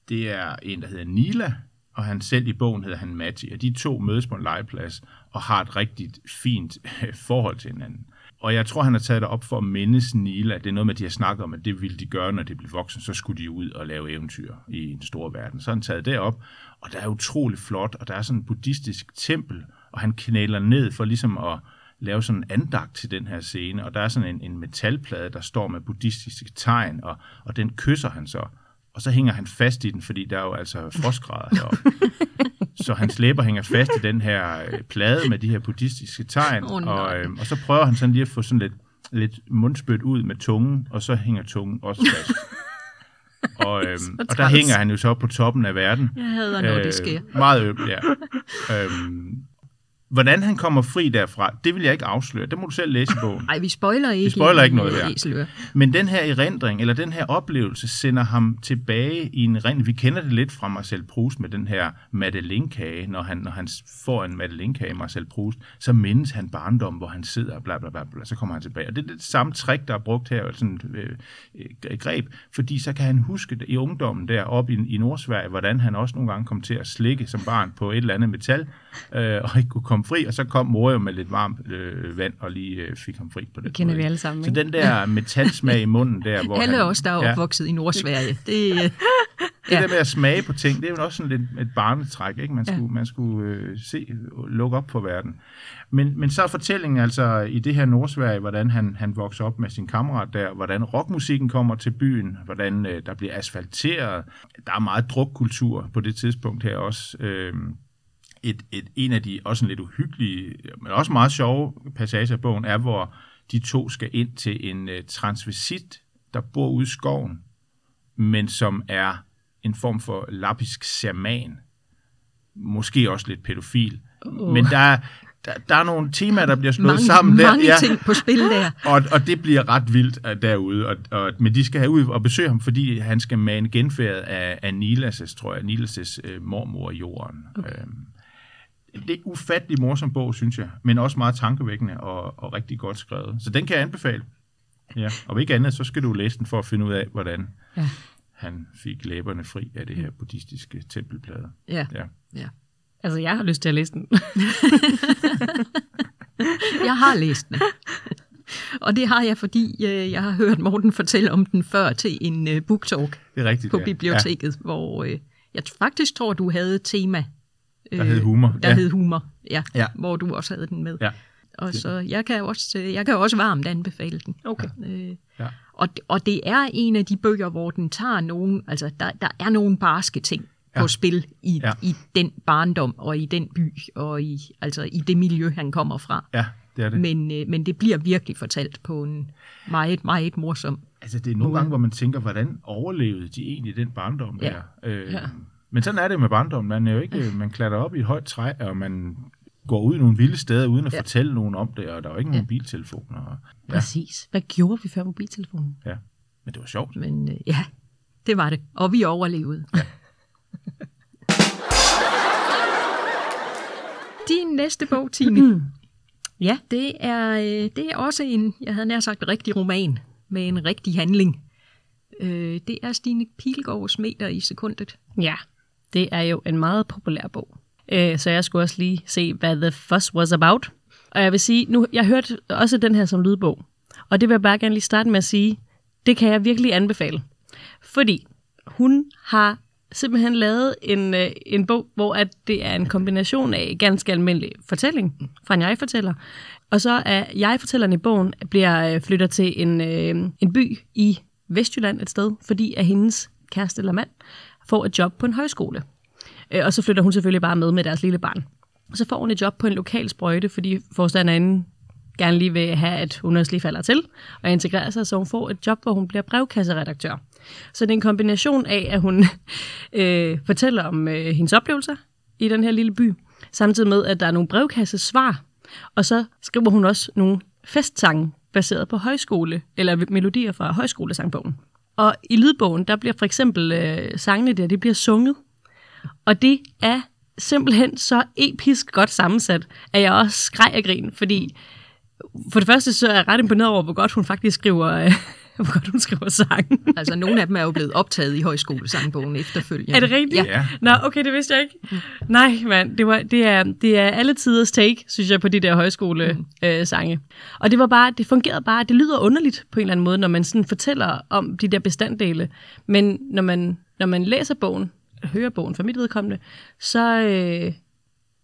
[SPEAKER 3] Det er en, der hedder Nila, og han selv i bogen hedder han Matti. Og de to mødes på en legeplads og har et rigtig fint øh, forhold til hinanden. Og jeg tror, han har taget det op for at mindes Nila. Det er noget med, at de har snakket om, at det ville de gøre, når de blev voksne. Så skulle de ud og lave eventyr i en stor verden. Så han taget det op, og der er utrolig flot, og der er sådan en buddhistisk tempel, og han knæler ned for ligesom at lave sådan en andagt til den her scene, og der er sådan en, en metalplade, der står med buddhistiske tegn, og, og den kysser han så, og så hænger han fast i den, fordi der er jo altså frostgrader heroppe. så hans læber hænger fast i den her øh, plade med de her buddhistiske tegn, oh,
[SPEAKER 2] nej.
[SPEAKER 3] og, øh, og så prøver han sådan lige at få sådan lidt, lidt mundspyt ud med tungen, og så hænger tungen også fast. og, øh, og der hænger han jo så på toppen af verden.
[SPEAKER 2] Jeg hader, når det sker.
[SPEAKER 3] Meget ømt, ja. øhm, hvordan han kommer fri derfra, det vil jeg ikke afsløre. Det må du selv læse i bogen.
[SPEAKER 2] Nej, vi spoiler ikke.
[SPEAKER 3] Vi spoiler
[SPEAKER 2] i,
[SPEAKER 3] ikke noget.
[SPEAKER 2] Æseløer.
[SPEAKER 3] Men den her erindring, eller den her oplevelse, sender ham tilbage i en erindring. Vi kender det lidt fra Marcel Proust med den her Madeleine-kage. Når han, når han får en Madeleine-kage, Marcel Proust, så mindes han barndom, hvor han sidder og bla bla bla, bla så kommer han tilbage. Og det er det samme trick, der er brugt her, sådan øh, øh, greb, fordi så kan han huske i ungdommen der oppe i, i Nordsverige, hvordan han også nogle gange kom til at slikke som barn på et eller andet metal, øh, og ikke kunne komme fri, og så kom mor jo med lidt varmt øh, vand og lige øh, fik ham fri på det.
[SPEAKER 1] kender vi alle sammen,
[SPEAKER 3] Så
[SPEAKER 1] ikke?
[SPEAKER 3] den der metalsmag i munden der, hvor
[SPEAKER 2] Alle
[SPEAKER 3] han,
[SPEAKER 2] os, der er opvokset i Nordsverige. Det, øh,
[SPEAKER 3] det
[SPEAKER 2] Ja.
[SPEAKER 3] der med at smage på ting, det er jo også sådan lidt et barnetræk, ikke? Man skulle, man skulle øh, se, lukke op for verden. Men, men så er fortællingen altså i det her Nordsverige, hvordan han, han vokser op med sin kammerat der, hvordan rockmusikken kommer til byen, hvordan øh, der bliver asfalteret. Der er meget drukkultur på det tidspunkt her også. Øh, et, et, en af de også en lidt uhyggelige, men også meget sjove passager af bogen, er, hvor de to skal ind til en øh, transvestit, der bor ude i skoven, men som er en form for lappisk shaman. Måske også lidt pædofil. Uh. Men der er, der, der er nogle temaer, der bliver slået
[SPEAKER 2] mange,
[SPEAKER 3] sammen der.
[SPEAKER 2] mange ting på spil der.
[SPEAKER 3] Og, og det bliver ret vildt uh, derude. Og, og, men de skal have ud og besøge ham, fordi han skal mane genfærdet af, af Nilas' tror jeg, Nilas' øh, mormor i jorden. Okay. Øhm, det er ufattelig morsom bog, synes jeg, men også meget tankevækkende og, og rigtig godt skrevet. Så den kan jeg anbefale. Ja, og ikke andet, så skal du læse den for at finde ud af, hvordan
[SPEAKER 2] Ja.
[SPEAKER 3] han fik læberne fri af det her buddhistiske tempelplade.
[SPEAKER 2] Ja.
[SPEAKER 3] Ja.
[SPEAKER 2] ja.
[SPEAKER 1] Altså, jeg har lyst til at læse den.
[SPEAKER 2] Jeg har læst den. Og det har jeg, fordi øh, jeg har hørt Morten fortælle om den før til en øh, booktalk
[SPEAKER 3] Det er rigtigt,
[SPEAKER 2] på
[SPEAKER 3] ja.
[SPEAKER 2] biblioteket, ja. hvor øh, jeg faktisk tror, du havde et tema.
[SPEAKER 3] Der hed humor,
[SPEAKER 2] Der
[SPEAKER 3] ja.
[SPEAKER 2] hed humor, ja,
[SPEAKER 3] Ja.
[SPEAKER 2] Hvor du også havde den med.
[SPEAKER 3] Ja.
[SPEAKER 2] Og så jeg kan også, øh, jeg kan også varmt anbefale den.
[SPEAKER 1] Okay.
[SPEAKER 2] Øh,
[SPEAKER 3] Ja.
[SPEAKER 2] og, og det er en af de bøger, hvor den tager nogen, altså der, der er nogle barske ting ja. På spil i,
[SPEAKER 3] Ja.
[SPEAKER 2] i den barndom og i den by og i, altså i det miljø, han kommer fra.
[SPEAKER 3] Ja, det er det.
[SPEAKER 2] Men, øh, men det bliver virkelig fortalt på en meget, meget morsom.
[SPEAKER 3] Altså, det er nogle gange, hvor man tænker, hvordan overlevede de egentlig den barndom
[SPEAKER 2] Ja.
[SPEAKER 3] der? Øh,
[SPEAKER 2] Ja.
[SPEAKER 3] Men sådan er det med barndom. Man er jo ikke, man klatrer op i et højt træ, og man går ud i nogle vilde steder, uden at
[SPEAKER 2] Ja.
[SPEAKER 3] ja. fortælle nogen om det, og der er jo ikke nogen mobiltelefoner. Og, ja,
[SPEAKER 1] Præcis. Hvad gjorde vi før mobiltelefonen?
[SPEAKER 3] ja. Men det var sjovt.
[SPEAKER 2] Men øh, ja, det var det. Og vi overlevede. Ja. Din næste bog, Tine,
[SPEAKER 1] Ja.
[SPEAKER 2] det er, øh, det er også en, jeg havde nær sagt, rigtig roman med en rigtig handling. Øh, det er Stine Pilgaards meter i sekundet.
[SPEAKER 1] Ja, det er jo en meget populær bog. Øh, så jeg skulle også lige se, hvad The Fuss Was About. Og jeg vil sige, nu, jeg hørte også den her som lydbog. Og det vil jeg bare gerne lige starte med at sige, det kan jeg virkelig anbefale. Fordi hun har simpelthen lavet en, øh, en bog, hvor at det er en kombination af ganske almindelig fortælling fra en jeg-fortæller, og så er jeg-fortælleren i bogen bliver øh, flytter til en, øh, en by i Vestjylland et sted, fordi at hendes kæreste eller mand får et job på en højskole. Øh, og så flytter hun selvfølgelig bare med med deres lille barn. Og så får hun et job på en lokal sprøjte, fordi forstanderen gerne lige vil have, at hun også lige falder til og integrerer sig, så hun får et job, hvor hun bliver brevkasseredaktør. Så det er en kombination af, at hun øh, fortæller om øh, hendes oplevelser i den her lille by, samtidig med, at der er nogle brevkassesvar, og så skriver hun også nogle festsange baseret på højskole, eller melodier fra højskolesangbogen. Og i lydbogen, der bliver for eksempel øh, sangene der, det bliver sunget. Og det er simpelthen så episk godt sammensat, at jeg også skreg af grin, fordi for det første så er jeg ret imponeret over, hvor godt hun faktisk skriver, øh, hvor godt hun skriver sang.
[SPEAKER 2] Altså, nogle af dem er jo blevet optaget i højskolesangbogen efterfølgende.
[SPEAKER 1] Er det rigtigt?
[SPEAKER 3] Ja.
[SPEAKER 1] Nå, okay, det vidste jeg ikke. Nej, mand, det, var, det, er, det er alle tiders take, synes jeg, på de der højskole øh, sange. Og det var bare, det fungerede bare, det lyder underligt på en eller anden måde, når man sådan fortæller om de der bestanddele. Men når man, når man læser bogen, hører bogen for mit vedkommende, så, øh,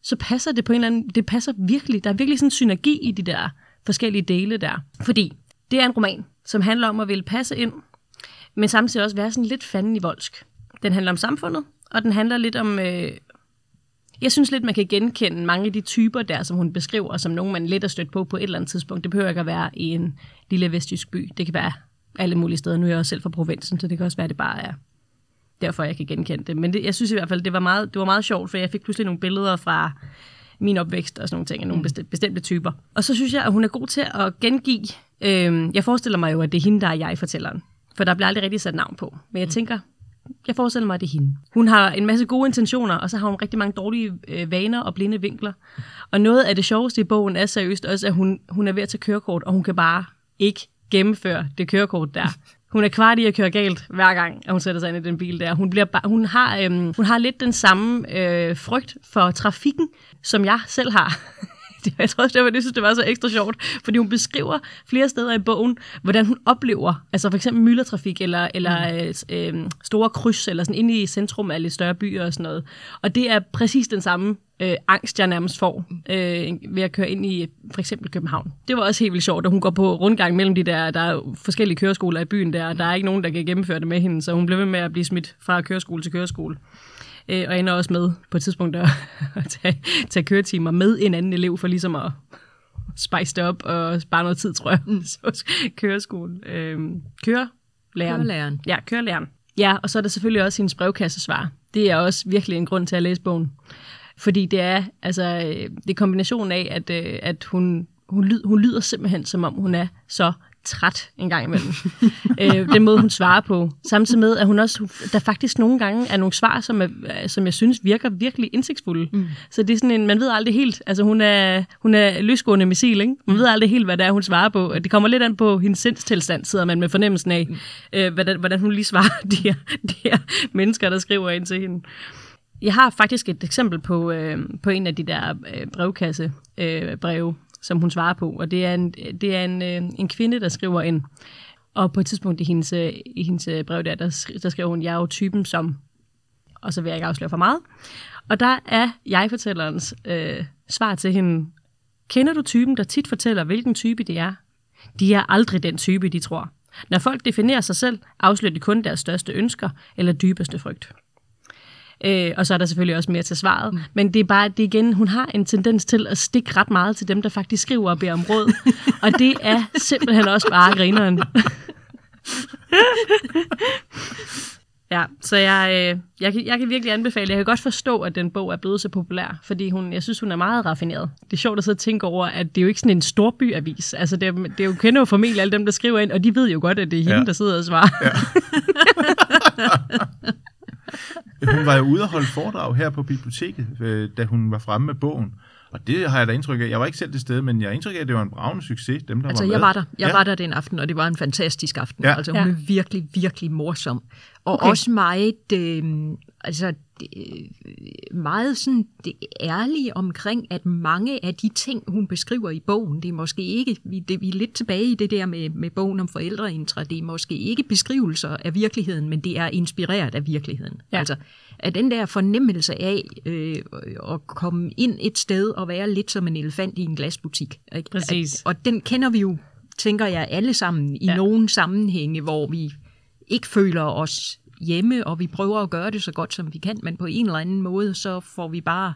[SPEAKER 1] så passer det på en eller anden, det passer virkelig, der er virkelig sådan en synergi i de der forskellige dele der. Fordi det er en roman, som handler om at ville passe ind, men samtidig også være sådan lidt fanden i voldsk. Den handler om samfundet, og den handler lidt om... Øh, jeg synes lidt, man kan genkende mange af de typer der, som hun beskriver, som nogen man lidt er stødt på på et eller andet tidspunkt. Det behøver ikke at være i en lille vestjysk by. Det kan være alle mulige steder. Nu er jeg også selv fra provinsen, så det kan også være, at det bare er derfor, jeg kan genkende det. Men det, jeg synes i hvert fald, det var, meget, det var meget sjovt, for jeg fik pludselig nogle billeder fra min opvækst og sådan nogle ting, af nogle bestemte, bestemte typer. Og så synes jeg, at hun er god til at gengive... Øh, jeg forestiller mig jo, at det er hende, der er jeg-fortælleren. For der bliver aldrig rigtig sat navn på. Men jeg tænker, jeg forestiller mig, at det er hende. Hun har en masse gode intentioner, og så har hun rigtig mange dårlige øh, vaner og blinde vinkler. Og noget af det sjoveste i bogen er seriøst også, at hun, hun er ved at tage kørekort, og hun kan bare ikke gennemføre det kørekort der. Hun er kvart i at køre galt hver gang, at hun sætter sig ind i den bil der. Hun, bliver ba- hun, har, øhm, hun har lidt den samme øh, frygt for trafikken, som jeg selv har. Det- Jeg tror også, det, var, det synes, det var så ekstra sjovt, fordi hun beskriver flere steder i bogen, hvordan hun oplever, altså for eksempel myldretrafik, eller, eller øh, s- øh, store kryds, eller sådan inde i centrum af lidt større byer og sådan noget. Og det er præcis den samme øh, angst, jeg nærmest får øh, ved at køre ind i for eksempel København. Det var også helt vildt sjovt, at hun går på rundgang mellem de der, der er forskellige køreskoler i byen der, og der er ikke nogen, der kan gennemføre det med hende, så hun blev ved med at blive smidt fra køreskole til køreskole. Øh, og ender også med på et tidspunkt at, at tage, tage køretimer med en anden elev for ligesom at spice det op og spare noget tid, tror jeg, så køreskolen. Øh, kørelæreren.
[SPEAKER 2] Kørelæreren.
[SPEAKER 1] Ja, kørelæreren. Ja, og så er der selvfølgelig også hendes brevkassesvar. Det er også virkelig en grund til at læse bogen. Fordi det er, altså, øh, det er kombinationen af, at, øh, at hun, hun, lyd, hun lyder simpelthen, som om hun er så træt en gang imellem. øh, den måde, hun svarer på. Samtidig med, at hun også, der faktisk nogle gange er nogle svar, som, er, øh, som jeg synes virker virkelig indsigtsfulde. Mm. Så det er sådan en, man ved aldrig helt, altså hun er, hun er løsgående missil, ikke? Man ved aldrig helt, hvad det er, hun svarer på. Det kommer lidt an på hendes sindstilstand, sidder man med fornemmelsen af, øh, hvordan, hvordan hun lige svarer de her, de her mennesker, der skriver ind til hende. Jeg har faktisk et eksempel på, øh, på en af de der øh, brevkasse øh, breve, som hun svarer på, og det er en, det er en, øh, en kvinde, der skriver ind. Og på et tidspunkt i hendes, øh, i hendes øh, brev der, der, der skriver hun, jeg er jo typen som, og så vil jeg ikke afsløre for meget. Og der er jeg-fortællerens øh, svar til hende, kender du typen, der tit fortæller, hvilken type de er? De er aldrig den type, de tror. Når folk definerer sig selv, afslører de kun deres største ønsker eller dybeste frygt. Øh, og så er der selvfølgelig også mere til svaret. Mm. Men det er bare, det igen, hun har en tendens til at stikke ret meget til dem, der faktisk skriver og beder om råd. og det er simpelthen også bare grineren. ja, så jeg, øh, jeg, kan, jeg kan virkelig anbefale, jeg kan godt forstå, at den bog er blevet så populær, fordi hun, jeg synes, hun er meget raffineret. Det er sjovt at sidde og tænke over, at det er jo ikke sådan en storbyavis. Altså, det er, det er jo kender jo familie, alle dem, der skriver ind, og de ved jo godt, at det er hende,
[SPEAKER 3] Ja.
[SPEAKER 1] der sidder og svarer. Ja.
[SPEAKER 3] Hun var jo ude og holde foredrag her på biblioteket, øh, da hun var fremme med bogen. Og det har jeg da indtryk af. Jeg var ikke selv til stede, men jeg har indtryk af, at det var en bravende succes, dem der
[SPEAKER 2] Altså,
[SPEAKER 3] var med.
[SPEAKER 2] jeg var der. Jeg
[SPEAKER 3] ja.
[SPEAKER 2] var der den aften, og det var en fantastisk aften.
[SPEAKER 3] Ja.
[SPEAKER 2] Altså, hun
[SPEAKER 1] Ja.
[SPEAKER 2] er virkelig, virkelig morsom. Og
[SPEAKER 1] Okay.
[SPEAKER 2] også meget, øh, altså, det, meget sådan det ærlige omkring, at mange af de ting, hun beskriver i bogen, det er måske ikke, vi, det, vi er lidt tilbage i det der med, med bogen om forældreintra, det er måske ikke beskrivelser af virkeligheden, men det er inspireret af virkeligheden.
[SPEAKER 1] Ja.
[SPEAKER 2] Altså, at den der fornemmelse af øh, at komme ind et sted og være lidt som en elefant i en glasbutik. Ikke?
[SPEAKER 1] Præcis.
[SPEAKER 2] At, og den kender vi jo, tænker jeg, alle sammen i
[SPEAKER 1] Ja.
[SPEAKER 2] nogle sammenhænge, hvor vi ikke føler os hjemme, og vi prøver at gøre det så godt, som vi kan, men på en eller anden måde, så får vi bare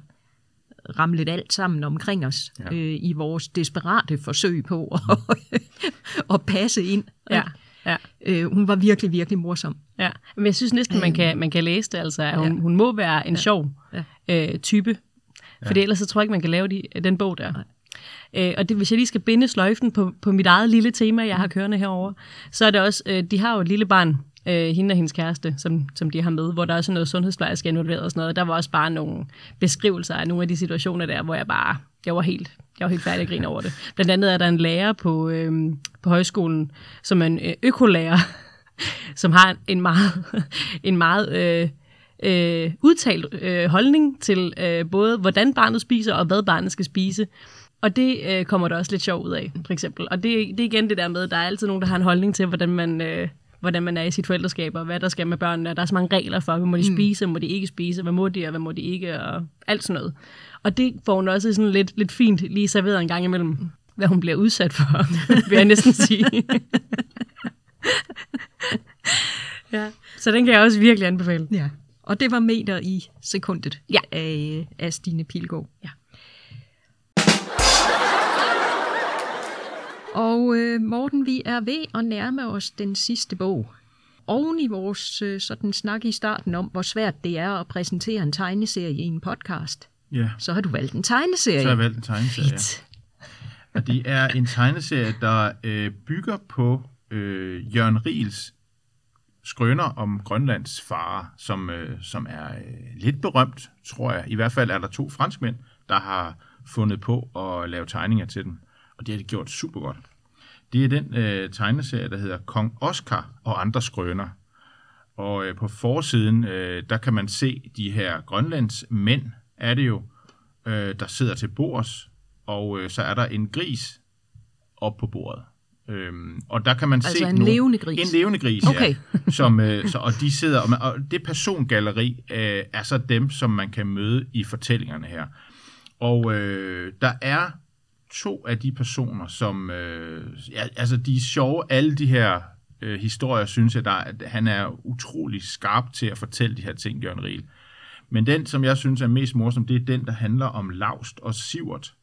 [SPEAKER 2] ramlet alt sammen omkring os
[SPEAKER 3] Ja.
[SPEAKER 2] ja. øh, i vores desperate forsøg på at, at passe ind.
[SPEAKER 1] Ja, ja.
[SPEAKER 2] Øh, hun var virkelig, virkelig morsom.
[SPEAKER 1] Ja, men jeg synes næsten, man kan, man kan læse det, altså, at hun, ja. hun må være en ja. sjov
[SPEAKER 2] Ja.
[SPEAKER 1] øh, type, fordi ellers så tror jeg ikke, man kan lave de, den bog der. Øh, og det, hvis jeg lige skal binde sløjfen på, på mit eget lille tema, jeg har kørende herover, så er det også, øh, de har jo et lille barn, øh, hende og hendes kæreste, som, som de har med, hvor der er sådan noget sundhedsplejerske involveret og sådan noget. Der var også bare nogle beskrivelser af nogle af de situationer der, hvor jeg bare, jeg var helt, jeg var helt færdig at grine over det. Blandt andet er der en lærer på, øh, på højskolen, som er en øh, økolærer, som har en meget, en meget øh, øh, udtalt øh, holdning til øh, både, hvordan barnet spiser og hvad barnet skal spise. Og det øh, kommer der også lidt sjov ud af, for eksempel. Og det, det er igen det der med, at der er altid nogen, der har en holdning til, hvordan man, øh, hvordan man er i sit forældreskab, og hvad der skal med børnene. Der er så mange regler for, hvad må de spise, hvad må de ikke spise, hvad må de, og hvad må de ikke, og alt sådan noget. Og det får hun også sådan lidt, lidt fint lige serveret en gang imellem, hvad hun bliver udsat for, vil jeg næsten sige. ja. Så den kan jeg også virkelig anbefale.
[SPEAKER 2] Ja. Og det var meter i sekundet
[SPEAKER 1] Ja.
[SPEAKER 2] af, af Stine Pilgaard.
[SPEAKER 1] Ja.
[SPEAKER 2] Og øh, Morten, vi er ved at nærme os den sidste bog. Oven i vores øh, sådan snak i starten om, hvor svært det er at præsentere en tegneserie i en podcast,
[SPEAKER 3] Ja,
[SPEAKER 2] så har du valgt en tegneserie.
[SPEAKER 3] så har jeg valgt en tegneserie.
[SPEAKER 1] Fedt.
[SPEAKER 3] Og det er en tegneserie, der øh, bygger på øh, Jørgen Riels skrøner om Grønlands far, som, øh, som er øh, lidt berømt, tror jeg. I hvert fald er der to franskmænd, der har fundet på at lave tegninger til den. Og det har de gjort super godt. Det er den øh, tegneserie, der hedder Kong Oscar og andre skrøner. Og øh, på forsiden, øh, der kan man se de her Grønlands mænd, er det jo, øh, der sidder til bords, og øh, så er der en gris op på bordet. Øhm, og der kan man
[SPEAKER 2] Altså
[SPEAKER 3] se
[SPEAKER 2] en
[SPEAKER 3] nogle-
[SPEAKER 2] levende gris?
[SPEAKER 3] En levende gris,
[SPEAKER 2] Okay.
[SPEAKER 3] ja. Som, øh, så, og de sidder, og, man, og det persongalleri øh, er så dem, som man kan møde i fortællingerne her. Og øh, der er to af de personer, som, øh, ja, altså de er sjove, alle de her øh, historier, synes jeg, der, at han er utrolig skarp til at fortælle de her ting, Jørgen Riel. Men den, som jeg synes er mest morsom, det er den, der handler om Laust og Sivert,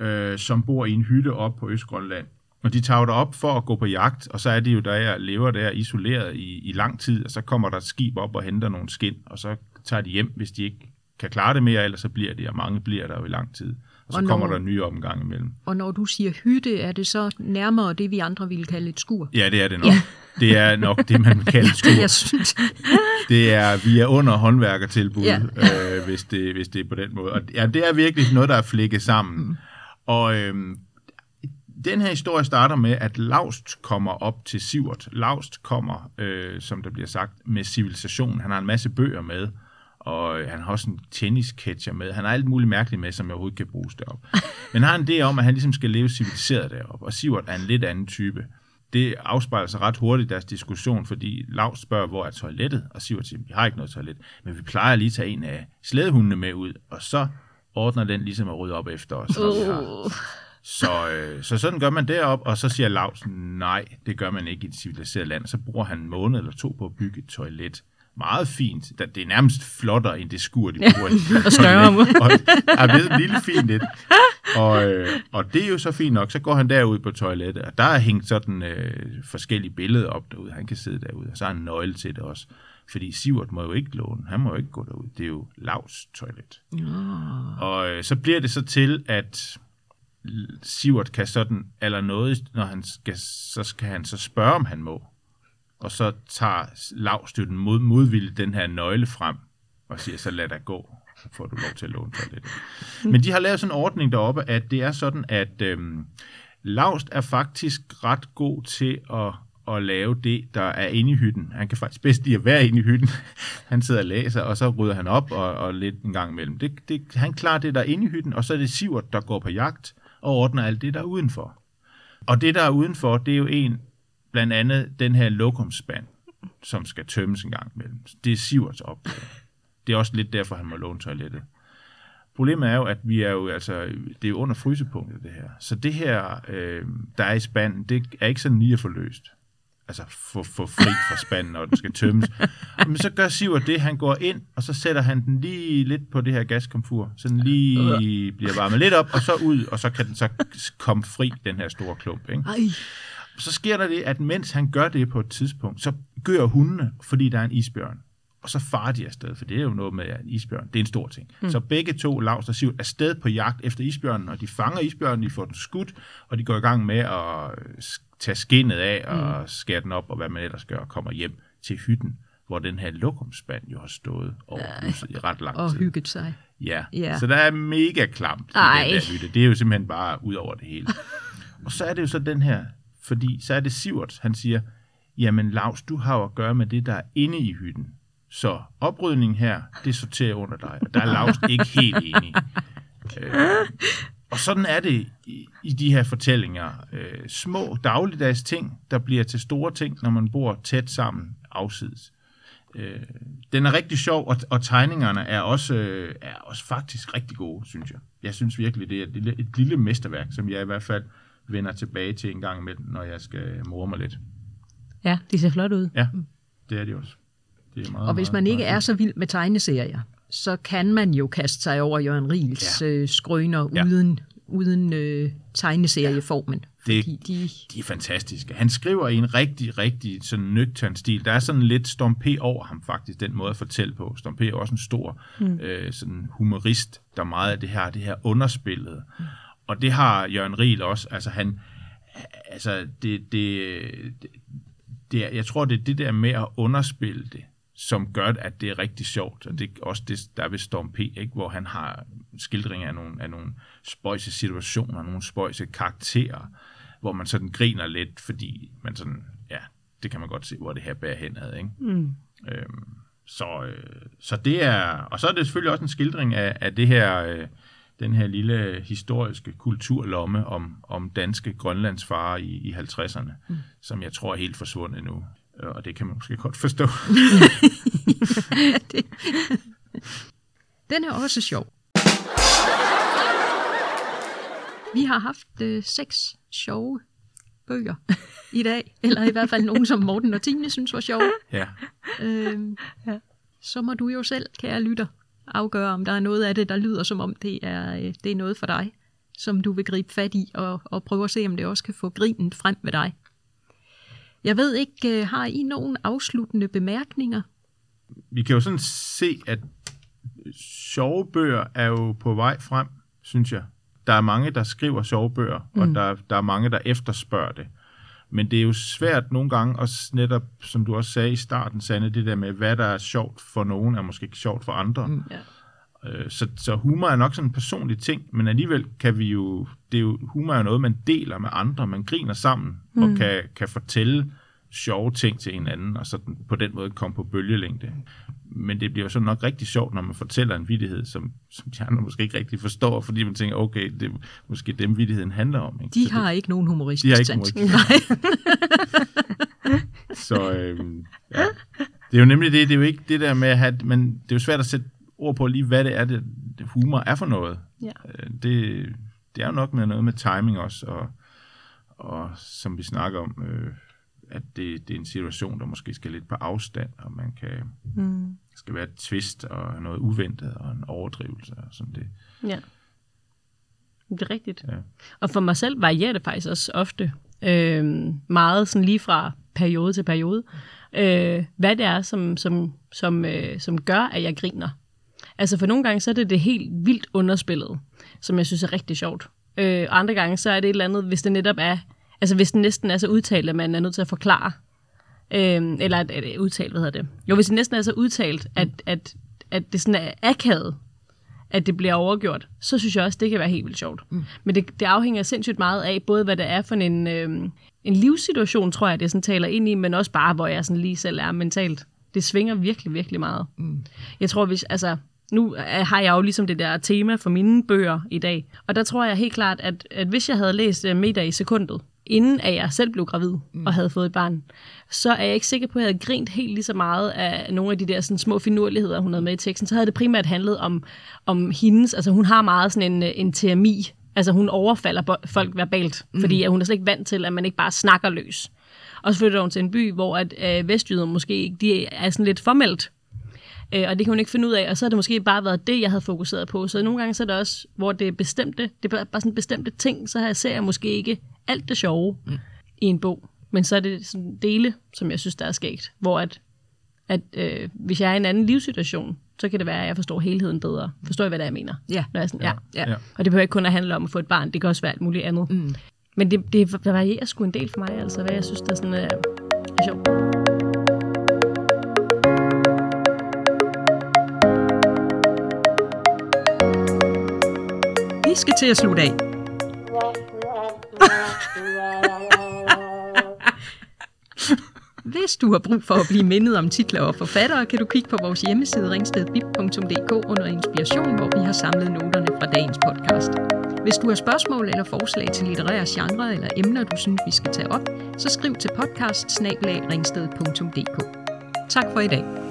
[SPEAKER 3] øh, som bor i en hytte op på Østgrønland. Og de tager op for at gå på jagt, og så er de jo der, lever der isoleret i, i lang tid, og så kommer der et skib op og henter nogle skind, og så tager de hjem, hvis de ikke kan klare det mere, ellers så bliver de, og mange bliver der jo i lang tid. Og så
[SPEAKER 2] Og når-
[SPEAKER 3] kommer der en ny omgang imellem.
[SPEAKER 2] Og når du siger hytte, er det så nærmere det, vi andre ville kalde et skur?
[SPEAKER 3] Ja, det er det nok. Ja. Det er nok det, man kalder skur.
[SPEAKER 2] Jeg synes,
[SPEAKER 3] Det er, vi er under håndværkertilbud,
[SPEAKER 2] Ja.
[SPEAKER 3] øh, hvis, det, hvis det er på den måde. Og ja, det er virkelig noget, der er flækket sammen. Mm. Og øhm, den her historie starter med, at Laust kommer op til Sivert. Laust kommer, øh, som der bliver sagt, med civilisation. Han har en masse bøger med, og øh, han har også en tennisketcher med. Han har alt muligt mærkeligt med, som overhovedet kan bruges derop. Men han har en idé om, at han ligesom skal leve civiliseret deroppe, og Sivert er en lidt anden type. Det afspejler sig ret hurtigt i deres diskussion, fordi Laust spørger, hvor er toilettet? Og Sivert siger, vi har ikke noget toilet, men vi plejer lige at tage en af slædehundene med ud, og så ordner den ligesom at rydde op efter os. har så, øh, så sådan gør man derop, og så siger Lars, nej, det gør man ikke i et civiliseret land. Så bruger han en måned eller to på at bygge et toilet. Meget fint. Det er nærmest flottere end det skur, de bruger. i-
[SPEAKER 1] og større.
[SPEAKER 3] og, ja, det er en lille fint et. Og, øh, og det er jo så fint nok. Så går han derud på toilettet, og der er hængt sådan øh, forskellige billeder op derude. Han kan sidde derude, og så han en nøgle til det også. Fordi Sivert må jo ikke låne. Han må jo ikke gå derud. Det er jo Lavs toilet. Og øh, så bliver det så til, at Sivert kan sådan, eller noget, når han skal, så skal han så spørge, om han må. Og så tager lavstøtten mod, modvilligt den her nøgle frem, og siger, så lad dig gå, så får du lov til at låne toilettet. Men de har lavet sådan en ordning deroppe, at det er sådan, at øhm, Lavst er faktisk ret god til at, at lave det, der er inde i hytten. Han kan faktisk bedst lide at være inde i hytten. Han sidder og læser, og så rydder han op og, og lidt en gang imellem. Det, det, han klarer det, der er inde i hytten, og så er det Sivert, der går på jagt og ordner alt det, der er udenfor. Og det, der er udenfor, det er jo en, blandt andet den her lokumspand, som skal tømmes en gang imellem. Det er Siverts opgave. Det er også lidt derfor, han må låne toilettet. Problemet er jo, at vi er jo altså, det er jo under frysepunktet, det her. Så det her, øh, der er i spanden, det er ikke sådan lige at få løst. altså få, få fri fra spanden, når den skal tømmes. Men så gør Sivert det, han går ind, og så sætter han den lige lidt på det her gaskomfur, så den lige bliver varmet lidt op, og så ud, og så kan den så komme fri, den her store klump. Ikke?
[SPEAKER 2] Ej.
[SPEAKER 3] Så sker der det, at mens han gør det på et tidspunkt, så gør hundene, fordi der er en isbjørn. Og så farer de afsted, for det er jo noget med en isbjørn. Det er en stor ting. Mm. Så begge to, Lars og Siv, er afsted på jagt efter isbjørnen, og de fanger isbjørnen, de får den skudt, og de går i gang med at tage skinnet af og mm. skære den op, og hvad man ellers gør, og kommer hjem til hytten, hvor den her lokumspand jo har stået over huset i ret lang
[SPEAKER 2] Og
[SPEAKER 3] tid.
[SPEAKER 2] hygget sig.
[SPEAKER 3] Ja.
[SPEAKER 2] Ja.
[SPEAKER 3] så der er mega klamt i
[SPEAKER 2] Ej.
[SPEAKER 3] den der hytte. Det er jo simpelthen bare ud over det hele. og så er det jo så den her, fordi så er det Sivert, han siger, jamen Lars, du har jo at gøre med det, der er inde i hytten. Så oprydning her, det sorterer under dig. Og der er Lars ikke helt enig. Øh, og sådan er det i, i de her fortællinger. Øh, små dagligdags ting, der bliver til store ting, når man bor tæt sammen afsides. Øh, den er rigtig sjov, og, og tegningerne er også, øh, er også faktisk rigtig gode, synes jeg. Jeg synes virkelig, det er et lille, et lille mesterværk, som jeg i hvert fald vender tilbage til en gang imellem, når jeg skal more mig lidt.
[SPEAKER 1] Ja, de ser flot ud.
[SPEAKER 3] Ja, det er det også. Det er meget,
[SPEAKER 2] Og hvis
[SPEAKER 3] meget,
[SPEAKER 2] man ikke
[SPEAKER 3] meget
[SPEAKER 2] er så vild med tegneserier, så kan man jo kaste sig over Jørgen Riels
[SPEAKER 3] Ja.
[SPEAKER 2] øh, skrøner
[SPEAKER 3] Ja.
[SPEAKER 2] uden, uden øh, tegneserieformen.
[SPEAKER 3] Det-
[SPEAKER 2] Fordi de,
[SPEAKER 3] de er fantastiske. Han skriver i en rigtig, rigtig sådan nøgtern stil. Der er sådan lidt Storm P. over ham faktisk, den måde at fortælle på. Storm P. er også en stor mm. øh, sådan humorist, der meget af det her, det her underspillet. Mm. Og det har Jørgen Riel også. Altså han, altså det, det, det, det jeg tror, det er det der med at underspille det, som gør, at det er rigtig sjovt. Og det er også det, der er ved Storm P., ikke? hvor han har skildringer af nogle, af nogle spøjse situationer, nogle spøjse karakterer, hvor man sådan griner lidt, fordi man sådan, ja, det kan man godt se, hvor det her bærer henad, ikke? Mm. Øhm, så, øh, så det er, og så er det selvfølgelig også en skildring af, af det her, øh, den her lille historiske kulturlomme om, om danske grønlandsfarer i, i 50'erne, mm. som jeg tror er helt forsvundet nu. Øh, Og det kan man måske godt forstå.
[SPEAKER 2] den er også sjov. Vi har haft øh, seks sjove bøger i dag, eller i hvert fald nogen, som Morten og Tine synes var sjove.
[SPEAKER 3] ja.
[SPEAKER 2] Øhm, ja. Så må du jo selv, kære lytter, afgøre, om der er noget af det, der lyder som om, det er, øh, det er noget for dig, som du vil gribe fat i, og, og prøve at se, om det også kan få grinen frem med dig. Jeg ved ikke, øh, har I nogen afsluttende bemærkninger?
[SPEAKER 3] Vi kan jo sådan se, at sjove bøger er jo på vej frem, synes jeg. Der er mange, der skriver sjove bøger, mm. og der, der er mange, der efterspørger det. Men det er jo svært nogle gange, også netop, som du også sagde i starten, Sanne, det der med, hvad der er sjovt for nogen, er måske ikke sjovt for andre. Mm.
[SPEAKER 1] Ja.
[SPEAKER 3] Øh, Så, så humor er nok sådan en personlig ting, men alligevel kan vi jo, det er jo, humor er jo noget, man deler med andre, man griner sammen, mm. og kan, kan fortælle sjove ting til hinanden, og sådan på den måde komme på bølgelængde. Men det bliver jo så nok rigtig sjovt, når man fortæller en vittighed, som, som de andre måske ikke rigtig forstår, fordi man tænker, okay, det er måske dem, vittigheden handler om. Ikke?
[SPEAKER 2] De
[SPEAKER 3] så
[SPEAKER 2] har ikke nogen humoristisk
[SPEAKER 3] De har ikke
[SPEAKER 2] sans.
[SPEAKER 3] humoristisk
[SPEAKER 2] Nej.
[SPEAKER 3] Så øhm, ja. det er jo nemlig det, det er jo ikke det der med at have, men det er jo svært at sætte ord på lige, hvad det er, det, det humor er for noget.
[SPEAKER 1] Ja.
[SPEAKER 3] Øh, Det, det er jo nok med noget med timing også, og, og som vi snakker om, øh, at det, det er en situation, der måske skal lidt på afstand, og man kan,
[SPEAKER 1] Mm.
[SPEAKER 3] skal være et twist og noget uventet og en overdrivelse og sådan det.
[SPEAKER 1] Ja. Det er rigtigt.
[SPEAKER 3] Ja.
[SPEAKER 1] Og for mig selv varierer det faktisk også ofte øh, meget sådan lige fra periode til periode, øh, hvad det er, som, som, som, øh, som gør, at jeg griner. Altså for nogle gange, så er det det helt vildt underspillet, som jeg synes er rigtig sjovt. Øh, og andre gange, så er det et eller andet, hvis det netop er, altså hvis det næsten er så udtalt, at man er nødt til at forklare, øh, eller at, at, udtalt, hvad hedder det? Jo, hvis det næsten er så udtalt, at, at, at det sådan er akavet, at det bliver overgjort, så synes jeg også, det kan være helt vildt sjovt. Mm. Men det, det afhænger sindssygt meget af, både hvad det er for en, øh, en livssituation, tror jeg, det sådan taler ind i, men også bare, hvor jeg sådan lige selv er mentalt. Det svinger virkelig, virkelig meget. Mm. Jeg tror, hvis, altså, nu har jeg jo ligesom det der tema for mine bøger i dag, og der tror jeg helt klart, at, at hvis jeg havde læst øh, Meter i sekundet, inden at jeg selv blev gravid mm. og havde fået et barn, så er jeg ikke sikker på, at jeg havde grint helt lige så meget af nogle af de der sådan, små finurligheder, hun havde med i teksten. Så havde det primært handlet om, om hendes, altså hun har meget sådan en, en TMI, altså hun overfalder folk verbalt, mm. fordi at hun er slet ikke vant til, at man ikke bare snakker løs. Og så flytter hun til en by, hvor at, øh, vestjyder måske ikke, de er sådan lidt formelt. Øh, og det kan hun ikke finde ud af, og så har det måske bare været det, jeg havde fokuseret på. Så nogle gange så er det også, hvor det er bestemte, det er bare sådan bestemte ting, så her ser jeg måske ikke alt det sjove mm. i en bog. Men så er det sådan dele, som jeg synes, der er skægt. Hvor at, at øh, hvis jeg er i en anden livssituation, så kan det være, at jeg forstår helheden bedre. Forstår I, hvad det er, jeg mener?
[SPEAKER 2] Ja.
[SPEAKER 1] Når jeg er sådan, ja.
[SPEAKER 2] Ja.
[SPEAKER 3] Ja.
[SPEAKER 1] Og det behøver ikke kun at handle om at få et barn, det kan også være alt muligt andet.
[SPEAKER 2] Mm.
[SPEAKER 1] Men det, det varierer sgu en del for mig, altså hvad jeg synes, der er sådan, øh, er sjovt.
[SPEAKER 2] Vi skal til at slutte af. Hvis du har brug for at blive mindet om titler og forfattere, kan du kigge på vores hjemmeside ringstedbib.dk under inspiration, hvor vi har samlet noterne fra dagens podcast. Hvis du har spørgsmål eller forslag til litterære genre eller emner, du synes, vi skal tage op, så skriv til podcast Tak for i dag.